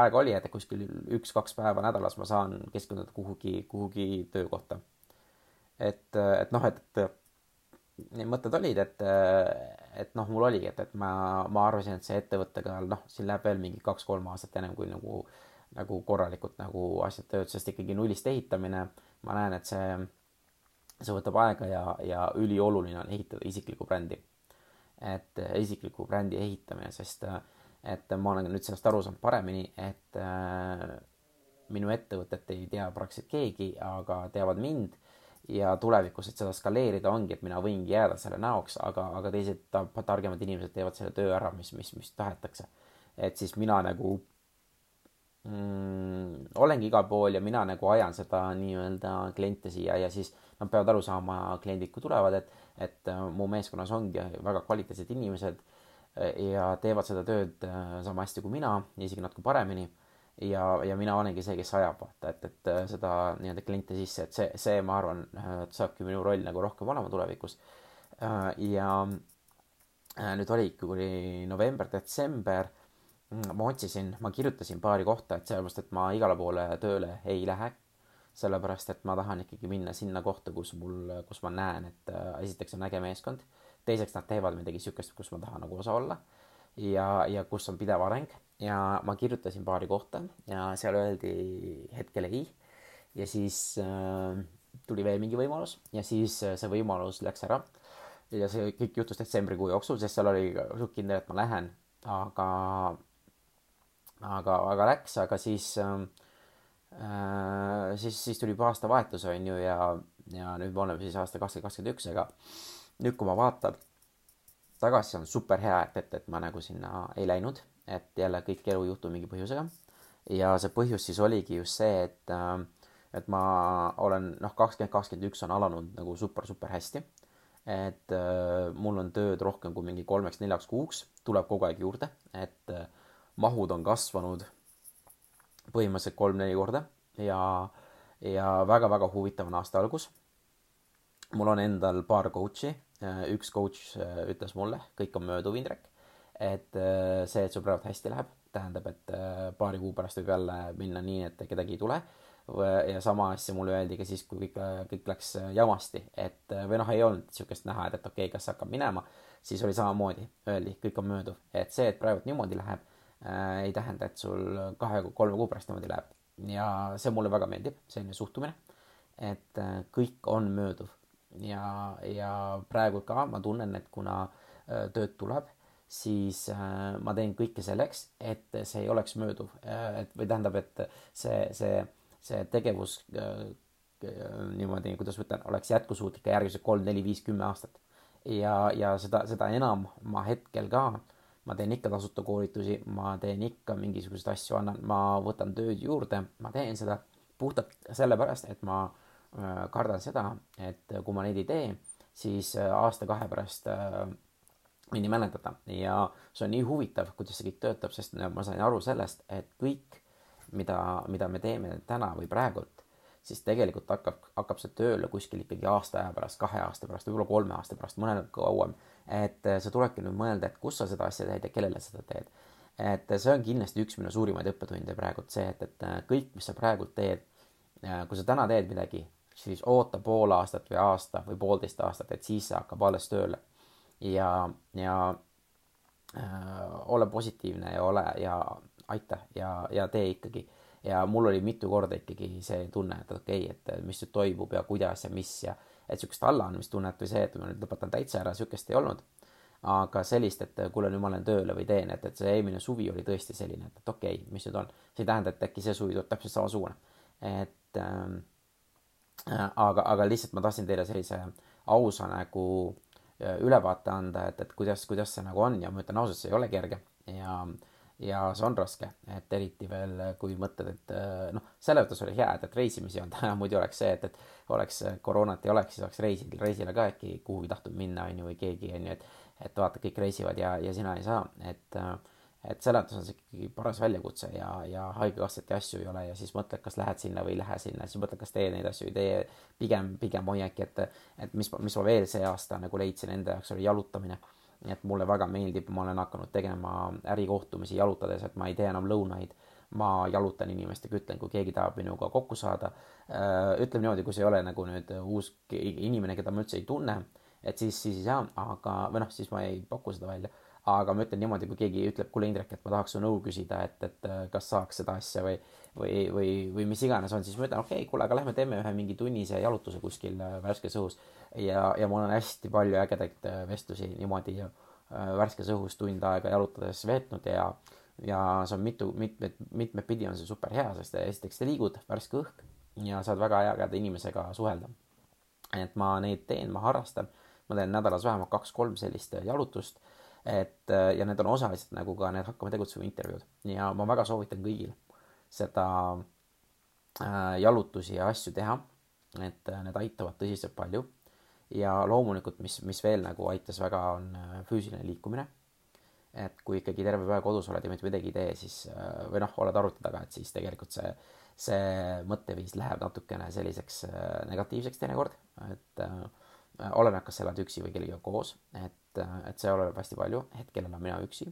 S2: aega oli, et kuskil üks-kaks päeva nädalas ma saan keskenduda kuhugi, kuhugi töökohta. et, et noh, et, et need mõtted olid, et, et noh, mul oligi, et, et ma, ma arvasin, et see ettevõttega noh, siin läheb veel mingi kaks-kolm aastat ennem kui nagu äh, nagu korralikult nagu asjad tööd, sest ikkagi nullist ehitamine, ma näen, et see, see võtab aega ja, ja ülioluline on ehitada isiklikku brändi. et isikliku brändi ehitamine, sest et ma olen nüüd sellest aru saanud paremini, et äh, minu ettevõtet ei tea praktiliselt keegi, aga teavad mind ja tulevikus, et seda skaleerida, ongi, et mina võingi jääda selle näoks, aga, aga teised targemad inimesed teevad selle töö ära, mis, mis, mis tahetakse. et siis mina nagu mm, olengi igal pool ja mina nagu ajan seda nii-öelda kliente siia ja siis nad peavad aru saama, kliendid kui tulevad, et, et äh, mu meeskonnas ongi väga kvaliteetsed inimesed äh, ja teevad seda tööd äh, sama hästi kui mina, isegi natuke paremini. ja, ja mina olengi see, kes ajab, vaata, et, et seda nii-öelda kliente sisse, et see, see, ma arvan, saabki minu roll nagu rohkem olema tulevikus. ja nüüd oligi, kui oli november-detsember Mm, ma otsisin, ma kirjutasin paari kohta, et sellepärast, et ma igale poole tööle ei lähe. sellepärast et ma tahan ikkagi minna sinna kohta, kus mul, kus ma näen, et äh, esiteks on äge meeskond, teiseks nad teevad midagi niisugust, kus ma tahan nagu osa olla. Ja, ja kus on pidev areng. Ja ma kirjutasin paari kohta ja seal öeldi hetkel ei. Ja siis äh, tuli veel mingi võimalus ja siis äh, see võimalus läks ära. ja see kõik juhtus detsembrikuu jooksul, sest seal oli kindel, et ma lähen, aga, aga, aga läks, aga siis äh, Äh, siis, siis tuli juba aastavahetus, on ju, ja, ja nüüd me oleme siis aasta kakskümmend kakskümmend üks, aga nüüd, kui ma vaatan tagasi, on super hea, et, et, et ma nagu sinna ei läinud, et jälle kõik elu ei juhtu mingi põhjusega. ja see põhjus siis oligi just see, et, äh, et ma olen, noh, kakskümmend kakskümmend üks on alanud nagu super, super hästi. et äh, mul on tööd rohkem kui mingi kolmeks-neljaks kuuks, tuleb kogu aeg juurde, et äh, mahud on kasvanud põhimõtteliselt kolm-neli korda ja, ja väga-väga huvitav on aasta algus. mul on endal paar coach'i, üks coach äh, ütles mulle, kõik on mööduv, Indrek, et äh, see, et sul praegu hästi läheb, tähendab, et äh, paari kuu pärast võib jälle minna nii, et kedagi ei tule. ja sama asja mulle öeldi ka siis, kui kõik, kõik läks jamasti, et või noh, ei olnud niisugust näha, et, et okei okay,, kas hakkab minema, siis oli samamoodi, öeldi, kõik on mööduv, et see, et praegu niimoodi läheb äh, ei tähenda, et sul kahe-kolme kuu pärast niimoodi läheb. ja see mulle väga meeldib, selline suhtumine, et äh, kõik on mööduv ja, ja praegu ka ma tunnen, et kuna äh, tööd tuleb, siis äh, ma teen kõike selleks, et see ei oleks mööduv äh,, et või tähendab, et see, see, see tegevus äh, niimoodi, kuidas ma ütlen, oleks jätkusuutlik ka järgmised kolm, neli, viis, kümme aastat. ja, ja seda, seda enam ma hetkel ka äh, ma teen ikka tasuta koolitusi, ma teen ikka mingisuguseid asju, annan, ma võtan tööd juurde, ma teen seda puhtalt sellepärast, et ma äh, kardan seda, et kui ma neid ei tee, siis äh, aasta-kahe pärast äh, mind ei mäletata. Ja see on nii huvitav, kuidas see kõik töötab, sest ma sain aru sellest, et kõik, mida, mida me teeme täna või praegult, siis tegelikult hakkab, hakkab see tööle kuskil ikkagi aasta aja pärast, kahe aasta pärast, võib-olla kolme aasta pärast, mõnel kauem et äh, sa tulebki nüüd mõelda, et kus sa seda asja teed ja kellele seda teed. et see on kindlasti üks minu suurimaid õppetunde praegult see, et, et äh, kõik, mis sa praegult teed, äh, kui sa täna teed midagi, siis oota pool aastat või aasta või poolteist aastat, et siis see hakkab alles tööle. ja, ja äh, ole positiivne ja ole ja aita ja, ja tee ikkagi. ja mul oli mitu korda ikkagi see tunne, et okei okay,, et mis nüüd toimub ja kuidas ja mis ja et niisugust allaandmistunnet või see, et ma nüüd lõpetan täitsa ära, niisugust ei olnud. aga sellist, et kuule, nüüd ma lähen tööle või teen, et, et see eelmine suvi oli tõesti selline, et, et okei okay,, mis nüüd on. see ei tähenda, et äkki see suvi tuleb täpselt samasugune. et ähm, äh, aga, aga lihtsalt ma tahtsin teile sellise ausa nagu äh, ülevaate anda, et, et kuidas, kuidas see nagu on ja ma ütlen ausalt, see ei ole kerge ja äh, ja see on raske, et eriti veel, kui mõtled, et äh, noh, selles mõttes oli hea, et, et reisimisi on täna, muidu oleks see, et, et oleks koroonat ei oleks, siis oleks reisil, reisile ka äkki kuhugi tahtnud minna, on ju, või keegi, on ju, et et vaata, kõik reisivad ja, ja sina ei saa, et äh, et selles mõttes on see ikkagi paras väljakutse ja, ja haigekassat ja asju ei ole ja siis mõtled, kas lähed sinna või ei lähe sinna, siis mõtled, kas teed neid asju või ei tee. pigem, pigem hoiangi, et, et mis, mis ma veel see aasta nagu leidsin enda jaoks, oli jalutamine nii et mulle väga meeldib, ma olen hakanud tegema ärikohtumisi jalutades, et ma ei tee enam lõunaid. ma jalutan inimestega, ütlen, kui keegi tahab minuga kokku saada. Äh, ütleme niimoodi, kui see ei ole nagu nüüd uus inimene, keda ma üldse ei tunne, et siis, siis ei saa, aga, või noh, siis ma ei paku seda välja aga ma ütlen niimoodi, kui keegi ütleb, kuule Indrek, et ma tahaks su nõu küsida, et, et kas saaks seda asja või, või, või, või mis iganes on, siis ma ütlen, okei okay,, kuule, aga lähme teeme ühe mingi tunnise jalutuse kuskil äh, värskes õhus. ja, ja mul on hästi palju ägedaid äh, vestlusi niimoodi värskes õhus tund aega jalutades veetnud ja, ja see on mitu, mitmed, mitmed pidi on see super hea, sest esiteks sa liigud, värske õhk ja saad väga ägeda inimesega suhelda. et ma neid teen, ma harrastan, ma teen nädalas vähemalt kaks-kolm sellist jalutust et äh, ja need on osaliselt nagu ka need Hakkame tegutsema intervjuud ja ma väga soovitan kõigil seda äh, jalutusi ja asju teha, et äh, need aitavad tõsiselt palju. ja loomulikult, mis, mis veel nagu aitas väga, on füüsiline liikumine. et kui ikkagi terve päev kodus oled ja mitte midagi ei tee, siis või noh, oled arvuti taga, et siis tegelikult see, see mõtteviis läheb natukene selliseks negatiivseks teinekord, et äh, oleneb, kas sa elad üksi või kellegagi koos, et, et see oleneb hästi palju, hetkel elan mina üksi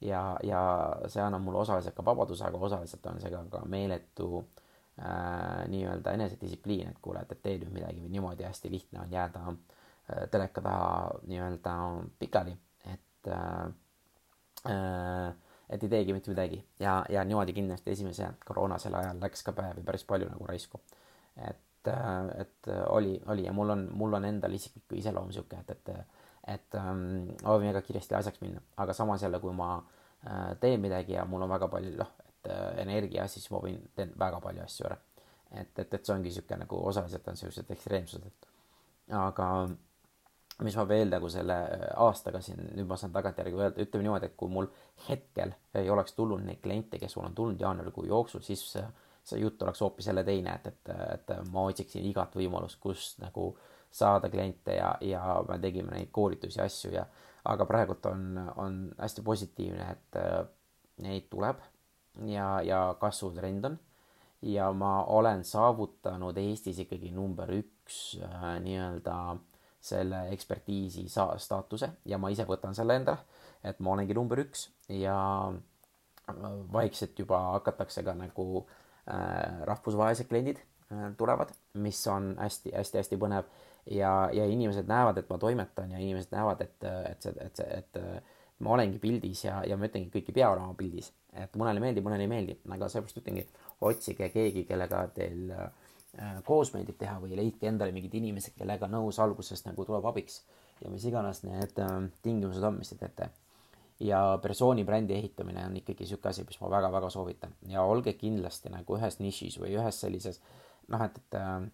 S2: ja, ja see annab mulle osaliselt ka vabaduse, aga osaliselt on see ka, ka meeletu äh, nii-öelda enesedistsipliin, et kuule, et, et tee nüüd midagi või niimoodi hästi lihtne on jääda äh, teleka taha nii-öelda pikali, et äh, äh, et ei teegi mitte midagi ja, ja niimoodi kindlasti esimese koroonasel ajal läks ka päevi päris palju nagu raisku. et, äh, et oli, oli ja mul on, mul on endal isiklik iseloom sihuke, et, et, et ähm, oovin väga kiiresti asjaks minna, aga samas jälle, kui ma äh, teen midagi ja mul on väga palju, noh, et äh, energia, siis ma võin, teen väga palju asju ära. et, et, et see ongi sihuke nagu osaliselt on siuksed ekstreemsused. aga mis ma veel nagu selle aastaga siin, nüüd ma saan tagantjärgi öelda, ütleme niimoodi, et kui mul hetkel ei oleks tulnud neid kliente, kes mul on tulnud jaanuarikuu jooksul, siis see, see jutt oleks hoopis jälle teine, et, et, et ma otsiksin igat võimalust, kus nagu saada kliente ja, ja me tegime neid koolitusi, asju ja aga praegult on, on hästi positiivne, et äh, neid tuleb ja, ja kasvutrend on. Ja ma olen saavutanud Eestis ikkagi number üks äh, nii-öelda äh, selle ekspertiisi saa-, staatuse ja ma ise võtan selle endale, et ma olengi number üks ja vaikselt juba hakatakse ka nagu äh, rahvusvahelised kliendid äh, tulevad, mis on hästi-hästi-hästi põnev. Ja, ja inimesed näevad, et ma toimetan ja inimesed näevad, et, et see, et see, et ma olengi pildis ja, ja ma ütlengi, kõik ei pea olema pildis, et mõnele meeldib, mõnele ei meeldi, aga seepärast ütlengi, otsige keegi, kellega teil äh, Äh, koos meeldib teha või leidke endale mingid inimesed, kellega nõus algusest nagu tuleb abiks. Ja mis iganes need äh, tingimused on, mis te teete. ja persooni brändi ehitamine on ikkagi sihuke asi, mis ma väga-väga soovitan. Ja olge kindlasti nagu ühes nišis või ühes sellises noh, et, et äh,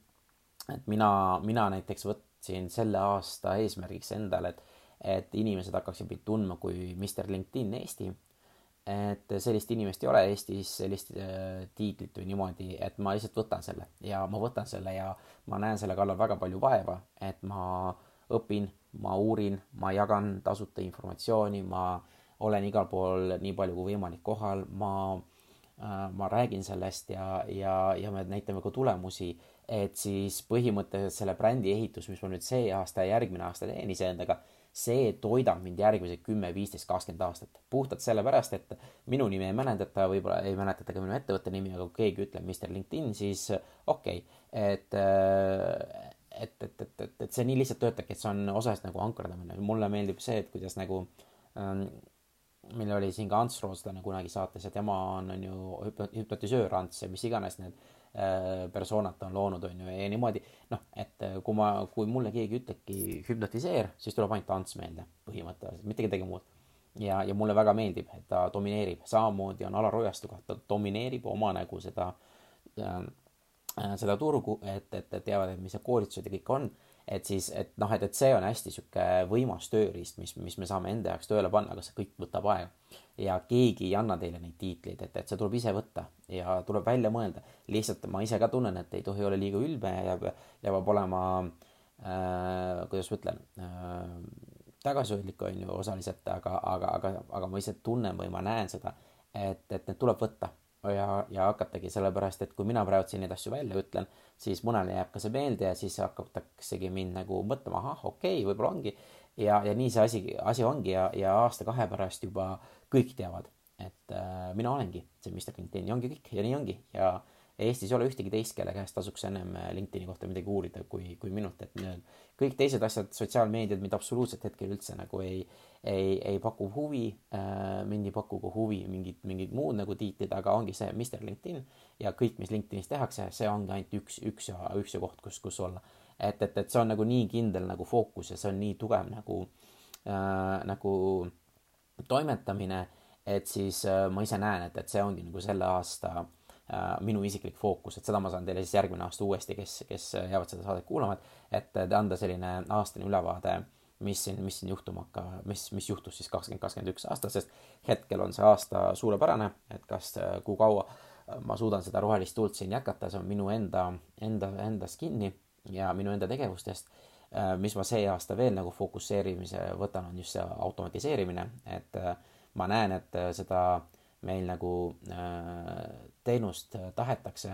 S2: et mina, mina näiteks võtsin selle aasta eesmärgiks endale, et et inimesed hakkaksid mind tundma kui Mr LinkedIn Eesti. Et sellist inimest ei ole Eestis, sellist äh, tiitlit või niimoodi, et ma lihtsalt võtan selle ja ma võtan selle ja ma näen selle kallal väga palju vaeva, et ma õpin, ma uurin, ma jagan tasuta informatsiooni, ma olen igal pool nii palju kui võimalik kohal, ma äh,, ma räägin sellest ja, ja, ja me näitame ka tulemusi, et siis põhimõtteliselt selle brändi ehitus, mis ma nüüd see aasta ja järgmine aasta teen iseendaga see toidab mind järgmised kümme, viisteist, kakskümmend aastat. puhtalt sellepärast, et minu nime ei mäletata, võib-olla ei mäletata ka minu ettevõtte nimi, aga kui keegi ütleb Mr LinkedIn, siis okei okay., et et, et, et, et, et see nii lihtsalt töötabki, et see on osaliselt nagu ankerdamine. mulle meeldib see, et kuidas nagu ähm, meil oli siin ka Ants Rootslane kunagi saates ja tema on, on ju hüpnotisöör Ants ja mis iganes need Äh, personat on loonud, on ju, ja niimoodi. Noh, et äh, kui ma, kui mulle keegi ütlebki hüpnotiseer, siis tuleb ainult Ants meelde põhimõtteliselt, mitte kedagi muud. ja, ja mulle väga meeldib, et ta domineerib, samamoodi on Alar Ojastuga, ta domineerib oma nagu seda äh, seda turgu, et, et, et teavad, et mis need koolitused ja kõik on et siis, et noh, et, et see on hästi sihuke võimas tööriist, mis, mis me saame enda jaoks tööle panna, aga see kõik võtab aega. ja keegi ei anna teile neid tiitleid, et, et see tuleb ise võtta ja tuleb välja mõelda. lihtsalt ma ise ka tunnen, et ei tohi olla liiga ülbe ja, ja peab olema äh,, kuidas ma ütlen äh,, tagasihoidlik on ju osaliselt, aga, aga, aga, aga ma ise tunnen või ma näen seda, et, et need tuleb võtta ja, ja hakatagi, sellepärast et kui mina praegu siin neid asju välja ütlen, siis mõnele jääb ka see meelde ja siis hakataksegi mind nagu mõtlema, ahah, okei okay,, võib-olla ongi. ja, ja nii see asi, asi ongi ja, ja aasta-kahe pärast juba kõik teavad, et äh, mina olengi see Mr LinkedIn ja ongi kõik ja nii ongi ja Eestis ei ole ühtegi teist, kelle käest tasuks ennem LinkedIni kohta midagi uurida kui, kui minult, et kõik teised asjad, sotsiaalmeediad mind absoluutselt hetkel üldse nagu ei, ei, ei paku huvi äh,, mind ei paku ka huvi mingid, mingid muud nagu tiitlid, aga ongi see Mr LinkedIn ja kõik, mis LinkedInis tehakse, see ongi ainult üks, üks ja üks ja koht, kus, kus olla. et, et, et see on nagu nii kindel nagu fookus ja see on nii tugev nagu äh,, nagu toimetamine, et siis äh, ma ise näen, et, et see ongi nagu selle aasta äh, minu isiklik fookus, et seda ma saan teile siis järgmine aasta uuesti, kes, kes jäävad seda saadet kuulama, et, et anda selline aastane ülevaade äh, mis siin, mis siin juhtuma hakkab, mis, mis juhtus siis kakskümmend, kakskümmend üks aasta, sest hetkel on see aasta suurepärane, et kas, kui kaua ma suudan seda rohelist tuult siin jätkata, see on minu enda, enda, endast kinni ja minu enda tegevustest. mis ma see aasta veel nagu fokusseerimise võtan, on just see automatiseerimine, et ma näen, et seda meil nagu teenust tahetakse,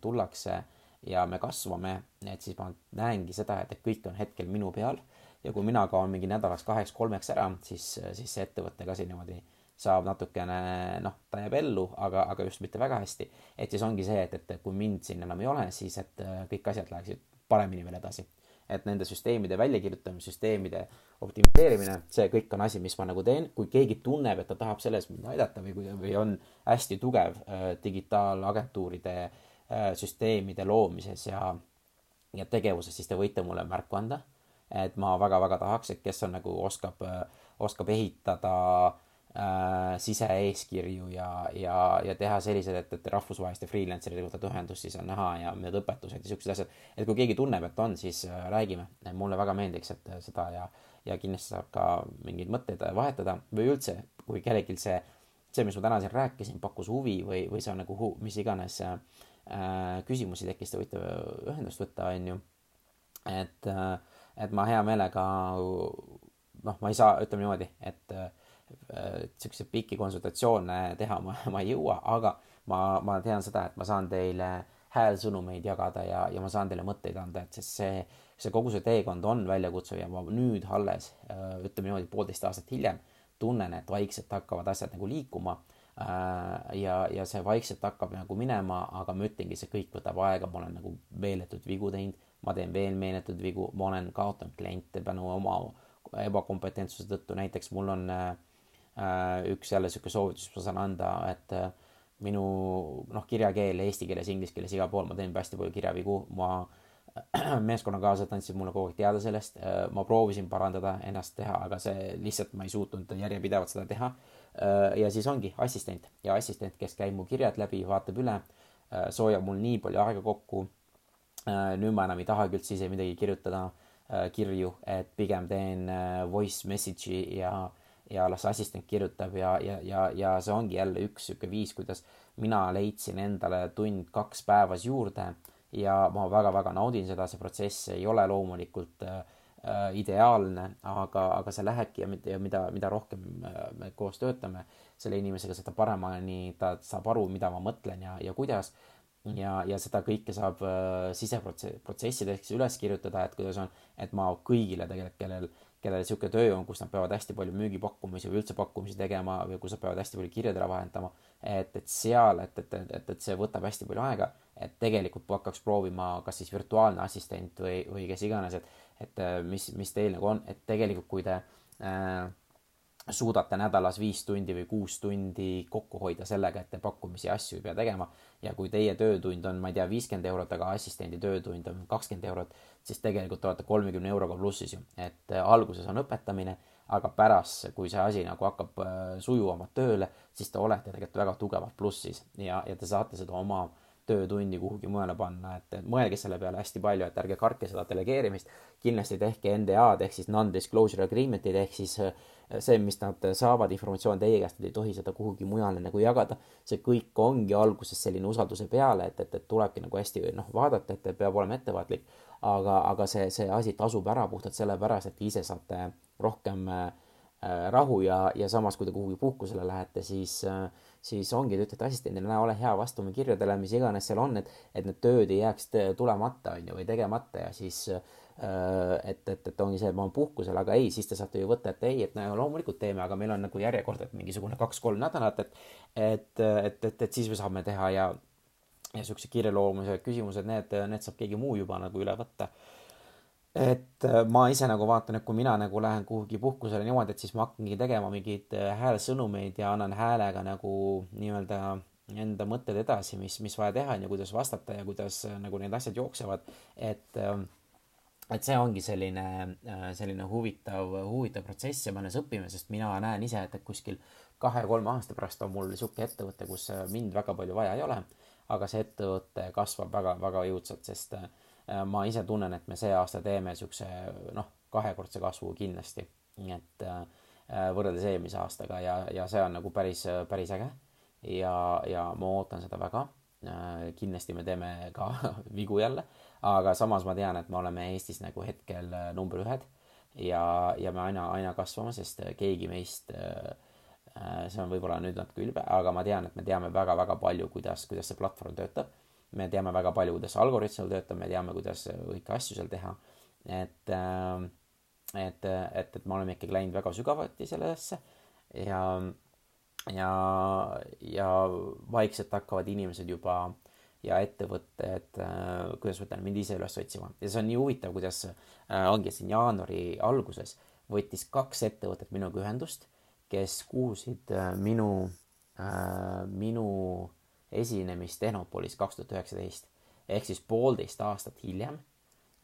S2: tullakse ja me kasvame, et siis ma näengi seda, et kõik on hetkel minu peal ja kui mina kaon mingi nädalaks kaheks-kolmeks ära, siis, siis see ettevõte ka siin niimoodi saab natukene, noh, ta jääb ellu, aga, aga just mitte väga hästi. et siis ongi see, et, et kui mind siin enam ei ole, siis et kõik asjad läheksid paremini veel edasi et nende süsteemide väljakirjutamine, süsteemide optimiseerimine, see kõik on asi, mis ma nagu teen, kui keegi tunneb, et ta tahab selles mind aidata või kui, või on hästi tugev äh, digitaalagentuuride äh, süsteemide loomises ja, ja tegevuses, siis te võite mulle märku anda. Et ma väga-väga tahaks, et kes on nagu oskab äh,, oskab ehitada äh, äh, sise-eeskirju ja, ja, ja teha sellised, et, et rahvusvaheliste freelanceritega võtad ühendust, siis on näha ja need õpetused ja siuksed asjad. et kui keegi tunneb, et on, siis äh, räägime. mulle väga meeldiks, et äh, seda ja, ja kindlasti saab ka mingeid mõtteid vahetada või üldse, kui kellelgi see, see, mis ma täna siin rääkisin, pakkus huvi või, või see on nagu hu, mis iganes äh, küsimusi tekkis, te võite ühendust võtta, on ju. et äh,, et ma hea meelega noh, ma ei saa, ütleme niimoodi, et äh, siukseid pikki konsultatsioone teha ma, ma ei jõua, aga ma, ma tean seda, et ma saan teile häälsõnumeid jagada ja, ja ma saan teile mõtteid anda, et sest see, see kogu see teekond on väljakutsuv ja ma nüüd alles, ütleme niimoodi, poolteist aastat hiljem tunnen, et vaikselt hakkavad asjad nagu liikuma. ja, ja see vaikselt hakkab nagu minema, aga ma ütlengi, see kõik võtab aega, ma olen nagu meeletuid vigu teinud, ma teen veel meeletuid vigu, ma olen kaotanud kliente tänu oma ebakompetentsuse tõttu, näiteks mul on äh, Äh, üks jälle sihuke soovitus, mis ma saan anda, et äh, minu noh, kirjakeel eesti keeles, inglise keeles, igal pool ma teen hästi palju kirjavigu, ma meeskonnakaaslased andsid mulle kogu aeg teada sellest, äh, ma proovisin parandada ennast teha, aga see lihtsalt ma ei suutnud järjepidevalt seda teha. ja siis ongi assistent ja assistent, kes käib mu kirjad läbi, vaatab üle, soojab mul nii palju aega kokku. Nüüd ma enam ei tahagi üldse ise midagi kirjutada, kirju, et pigem teen voice message'i ja äh, ja las assistent kirjutab ja, ja, ja, ja see ongi jälle üks sihuke viis, kuidas mina leidsin endale tund-kaks päevas juurde ja ma väga-väga naudin seda, see protsess ei ole loomulikult äh, äh ideaalne, aga, aga see lähebki ja mida, mida, mida rohkem äh, me koos töötame selle inimesega, seda paremini ta saab aru, mida ma mõtlen ja, ja kuidas. Ja, ja seda kõike saab äh, siseprotsessideks üles kirjutada, et kuidas on, et ma kõigile tegelikult, kellel äh, kellel niisugune töö on, kus nad peavad hästi palju müügipakkumisi või üldse pakkumisi tegema või kus nad peavad hästi palju kirjadele vahetama, et, et seal, et, et, et, et see võtab hästi palju aega, et tegelikult hakkaks proovima kas siis virtuaalne assistent või, või kes iganes, et, et mis, mis teil nagu on, et tegelikult kui te äh, suudate nädalas viis tundi või kuus tundi kokku hoida sellega, et te pakkumisi asju ei pea tegema. ja kui teie töötund on, ma ei tea, viiskümmend eurot, aga assistendi töötund on kakskümmend eurot, siis tegelikult olete kolmekümne euroga plussis ju. et äh, alguses on õpetamine, aga pärast, kui see asi nagu hakkab äh, sujuvamalt tööle, siis te olete tegelikult väga tugevalt plussis ja, ja te saate seda oma töötundi kuhugi mujale panna, et mõelge selle peale hästi palju, et ärge kartke seda delegeerimist. kindlasti tehke NDA-d ehk siis non-disclosure agreement'id ehk siis äh, see, mis nad saavad informatsioon teie käest, nad ei tohi seda kuhugi mujale nagu jagada. see kõik ongi alguses selline usalduse peale, et, et, et tulebki nagu hästi noh, vaadata, et peab olema ettevaatlik. aga, aga see, see asi tasub ära puhtalt sellepärast, et ise saate rohkem äh, rahu ja, ja samas, kui te kuhugi puhkusele lähete, siis äh, siis ongi, te ütlete assistendile, näe, ole hea, vasta mu kirjadele, mis iganes seal on, et, et need tööd ei jääks tulemata, on ju, või tegemata ja siis äh, et, et, et ongi see, et ma olen puhkusel, aga ei, siis te saate ju võtta, et ei, et no loomulikult teeme, aga meil on nagu järjekord, et mingisugune kaks-kolm nädalat, et et, et, et, et siis me saame teha ja ja siuksed kiireloomulised küsimused, need, need saab keegi muu juba nagu üle võtta et äh, ma ise nagu vaatan, et kui mina nagu lähen kuhugi puhkusele niimoodi, et siis ma hakkangi tegema mingeid äh, häälsõnumeid ja annan häälega nagu nii-öelda enda mõtted edasi, mis, mis vaja teha on ja kuidas vastata ja kuidas äh, nagu need asjad jooksevad. et, et see ongi selline, selline huvitav, huvitav protsess ja me alles õpime, sest mina näen ise, et, kuskil kahe-kolme aasta pärast on mul sihuke ettevõte, kus mind väga palju vaja ei ole, aga see ettevõte kasvab väga-väga jõudsalt, sest äh, Äh, ma ise tunnen, et me see aasta teeme niisuguse noh, kahekordse kasvu kindlasti, et äh, võrreldes eelmise aastaga ja, ja see on nagu päris, päris äge. ja, ja ma ootan seda väga. Äh, kindlasti me teeme ka vigu jälle, aga samas ma tean, et me oleme Eestis nagu hetkel number ühed ja, ja me aina, aina kasvame, sest keegi meist see on võib-olla nüüd natuke ülbe, aga ma tean, et me teame väga-väga palju, kuidas, kuidas see platvorm töötab me teame väga palju, kuidas algoritm töötab, me teame, kuidas kõiki asju seal teha. et, et, et, et me oleme ikkagi läinud väga sügavuti sellesse ja, ja, ja vaikselt hakkavad inimesed juba ja ettevõtted, kuidas ma ütlen, mind ise üles otsima. Ja see on nii huvitav, kuidas ongi siin jaanuari alguses võttis kaks ettevõtet minuga ühendust, kes kuulsid minu, minu esinemist Tehnopolis kaks tuhat üheksateist. Ehk siis poolteist aastat hiljem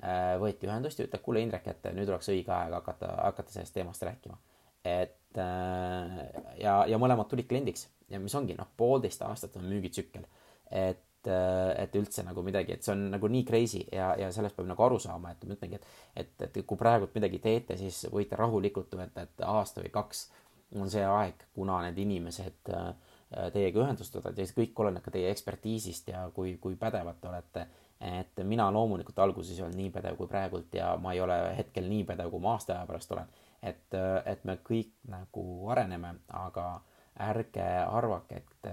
S2: äh, võeti ühendust ja ütleb, kuule Indrek, et nüüd oleks õige aeg hakata, hakata sellest teemast rääkima. et äh, ja, ja mõlemad tulid kliendiks. Ja mis ongi noh, poolteist aastat on müügitsükkel, et äh, et üldse nagu midagi, et see on nagu nii crazy ja, ja sellest peab nagu aru saama, et ma ütlengi, et, et, et kui praegult midagi teete, siis võite rahulikult võtta, et aasta või kaks on see aeg, kuna need inimesed äh, teiega ühendust võtavad ja see kõik oleneb ka teie ekspertiisist ja kui, kui pädevad te olete. et mina loomulikult alguses ei olnud nii pädev kui praegult ja ma ei ole hetkel nii pädev, kui ma aasta aja pärast olen. et, et me kõik nagu areneme, aga ärge arvake, et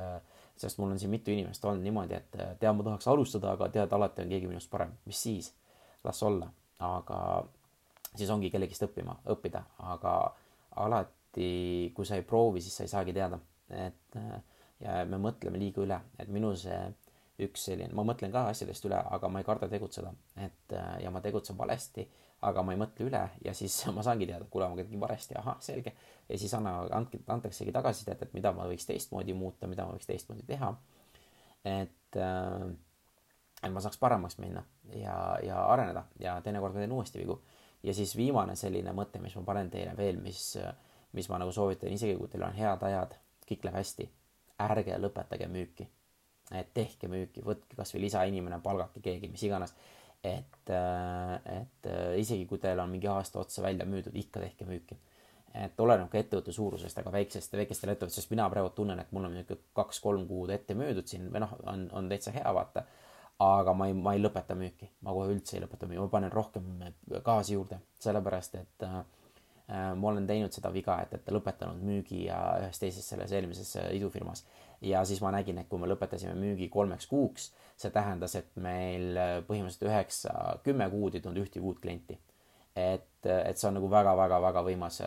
S2: sest mul on siin mitu inimest olnud niimoodi, et tead, ma tahaks alustada, aga tead, alati on keegi minust parem, mis siis, las olla, aga siis ongi kellegist õppima, õppida, aga alati, kui sa ei proovi, siis sa ei saagi teada. Et äh, ja me mõtleme liiga üle, et minu see üks selline, ma mõtlen ka asjadest üle, aga ma ei karda tegutseda, et äh, ja ma tegutsen valesti, aga ma ei mõtle üle ja siis ma saangi teada, kuule, ma tegin valesti, ahah, selge. ja siis anna, andke, antaksegi tagasisidet, et mida ma võiks teistmoodi muuta, mida ma võiks teistmoodi teha. et, äh, et ma saaks paremaks minna ja, ja areneda ja teinekord ma teen uuesti vigu. ja siis viimane selline mõte, mis ma panen teile veel, mis, mis ma nagu soovitan, isegi kui teil on head ajad kõik läheb hästi, ärge lõpetage müüki. et tehke müüki, võtke kasvõi lisainimene, palgake keegi, mis iganes. Et, äh, et äh, isegi kui teil on mingi aasta otsa välja müüdud, ikka tehke müüki. et oleneb ka ettevõtte suurusest, aga väiksest, väikestel ettevõttest, mina praegu tunnen, et mul on niisugune kaks-kolm kuud ette müüdud siin või noh, on, on täitsa hea vaata. Aga ma ei, ma ei lõpeta müüki, ma kohe üldse ei lõpeta müüki, ma panen rohkem gaasi juurde, sellepärast et Äh, ma olen teinud seda viga, et, et lõpetanud müügi ja ühes teises selles eelmises äh, idufirmas. ja siis ma nägin, et kui me lõpetasime müügi kolmeks kuuks, see tähendas, et meil äh, põhimõtteliselt üheksa, kümme kuud ei tulnud ühtegi uut klienti. et, et see on nagu väga-väga-väga võimas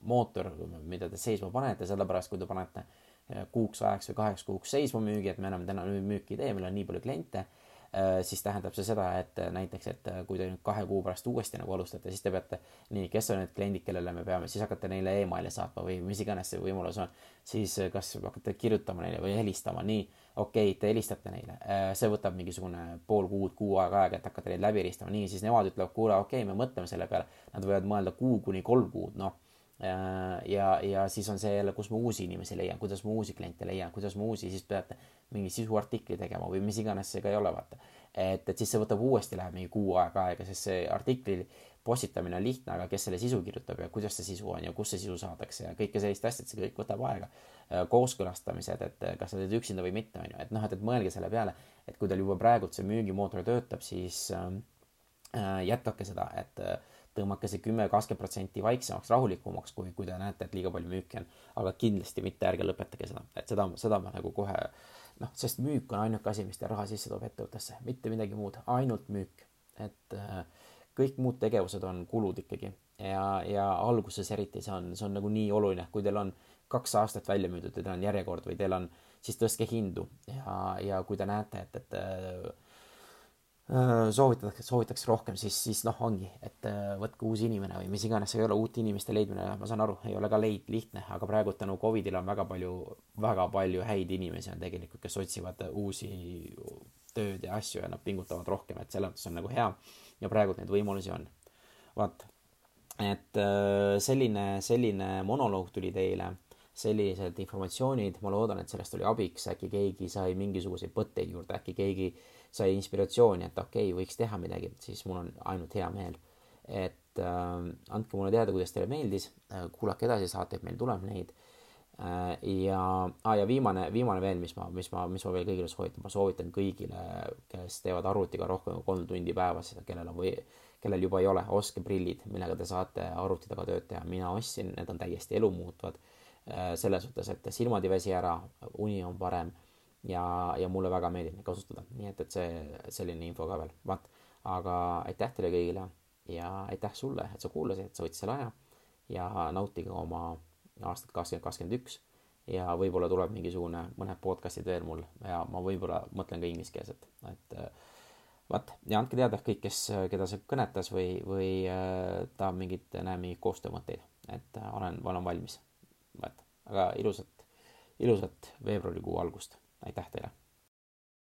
S2: mootor, mida te seisma panete, sellepärast kui te panete kuuks ajaks või kaheks kuuks seisma müügi, et me enam täna müüki ei tee, meil on nii palju kliente Äh, siis tähendab see seda, et äh, näiteks, et äh, kui te nüüd kahe kuu pärast uuesti nagu alustate, siis te peate, nii, kes on need kliendid, kellele me peame, siis hakkate neile emaili saatma või mis iganes see võimalus on. siis kas hakkate kirjutama neile või helistama, nii, okei okay,, te helistate neile, see võtab mingisugune pool kuud, kuu aega aega, et hakkate neid läbi helistama, nii, siis nemad ütlevad, kuule, okei okay,, me mõtleme selle peale. Nad võivad mõelda kuu kuni kolm kuud, noh ja, ja siis on see jälle, kus ma uusi inimesi leian, kuidas ma uusi kliente leian, kuidas ma uusi, siis peate mingi sisuartikli tegema või mis iganes see ka ei ole, vaata. et, et siis see võtab uuesti, läheb mingi kuu aega aega, sest see artikli postitamine on lihtne, aga kes selle sisu kirjutab ja kuidas see sisu on ja kust see sisu saadakse ja kõike sellist asja, et see kõik võtab aega. kooskõlastamised, et kas sa teed üksinda või mitte, on ju, et noh, et, et mõelge selle peale, et kui teil juba praegult see müügimootor töötab, siis äh, jätkake seda, et äh, tõmmake see kümme, kakskümmend protsenti vaiksemaks, rahulikumaks, kui, kui te näete, et liiga palju müüki on. aga kindlasti mitte ärge lõpetage seda, et seda, seda ma nagu kohe noh, sest müük on ainuke asi, mis teil raha sisse toob ettevõttesse, mitte midagi muud, ainult müük. et äh, kõik muud tegevused on kulud ikkagi ja, ja alguses eriti see on, see on nagu nii oluline, kui teil on kaks aastat välja müüdud ja teil on järjekord või teil on, siis tõstke hindu ja, ja kui te näete, et, et äh, soovitatakse, soovitakse rohkem, siis, siis noh, ongi, et äh, võtke uus inimene või mis iganes, ei ole uut inimeste leidmine, ma saan aru, ei ole ka leid lihtne, aga praegu tänu Covidile on väga palju, väga palju häid inimesi on tegelikult, kes otsivad uusi tööd ja asju ja nad pingutavad rohkem, et selles mõttes on nagu hea ja praegu neid võimalusi on. vaat, et äh, selline, selline monoloog tuli teile sellised informatsioonid, ma loodan, et sellest oli abiks, äkki keegi sai mingisuguseid mõtteid juurde, äkki keegi sai inspiratsiooni, et okei okay,, võiks teha midagi, siis mul on ainult hea meel. et äh, andke mulle teada, kuidas teile meeldis. Äh,, kuulake edasi saateid, meil tuleb neid. Äh,. ja ah,, ja viimane, viimane veel, mis ma, mis ma, mis ma veel kõigile soovitan, ma soovitan kõigile, kes teevad arvutiga rohkem kui kolm tundi päevas, kellel on või kellel juba ei ole, ostke prillid, millega te saate arvuti taga tööd teha, mina ostsin, need on täiesti elumuutvad Äh, selles suhtes, et silmad ei väsi ära, uni on parem ja, ja mulle väga meeldib neid kasutada, nii et, et see, selline info ka veel, vaat. aga aitäh teile kõigile ja aitäh sulle, et sa kuulasid, et sa võtsid selle aja ja nautige oma aastat kakskümmend kakskümmend üks
S1: ja võib-olla tuleb mingisugune, mõned podcast'id veel mul ja ma võib-olla mõtlen ka ingliskeelset, et äh, vot, ja andke teada kõik, kes, keda see kõnetas või, või äh, tahab mingit, mingeid koostöömõtteid, et äh, olen, olen valmis. vot, aga ilusat, ilusat veebruarikuu algust, aitäh teile!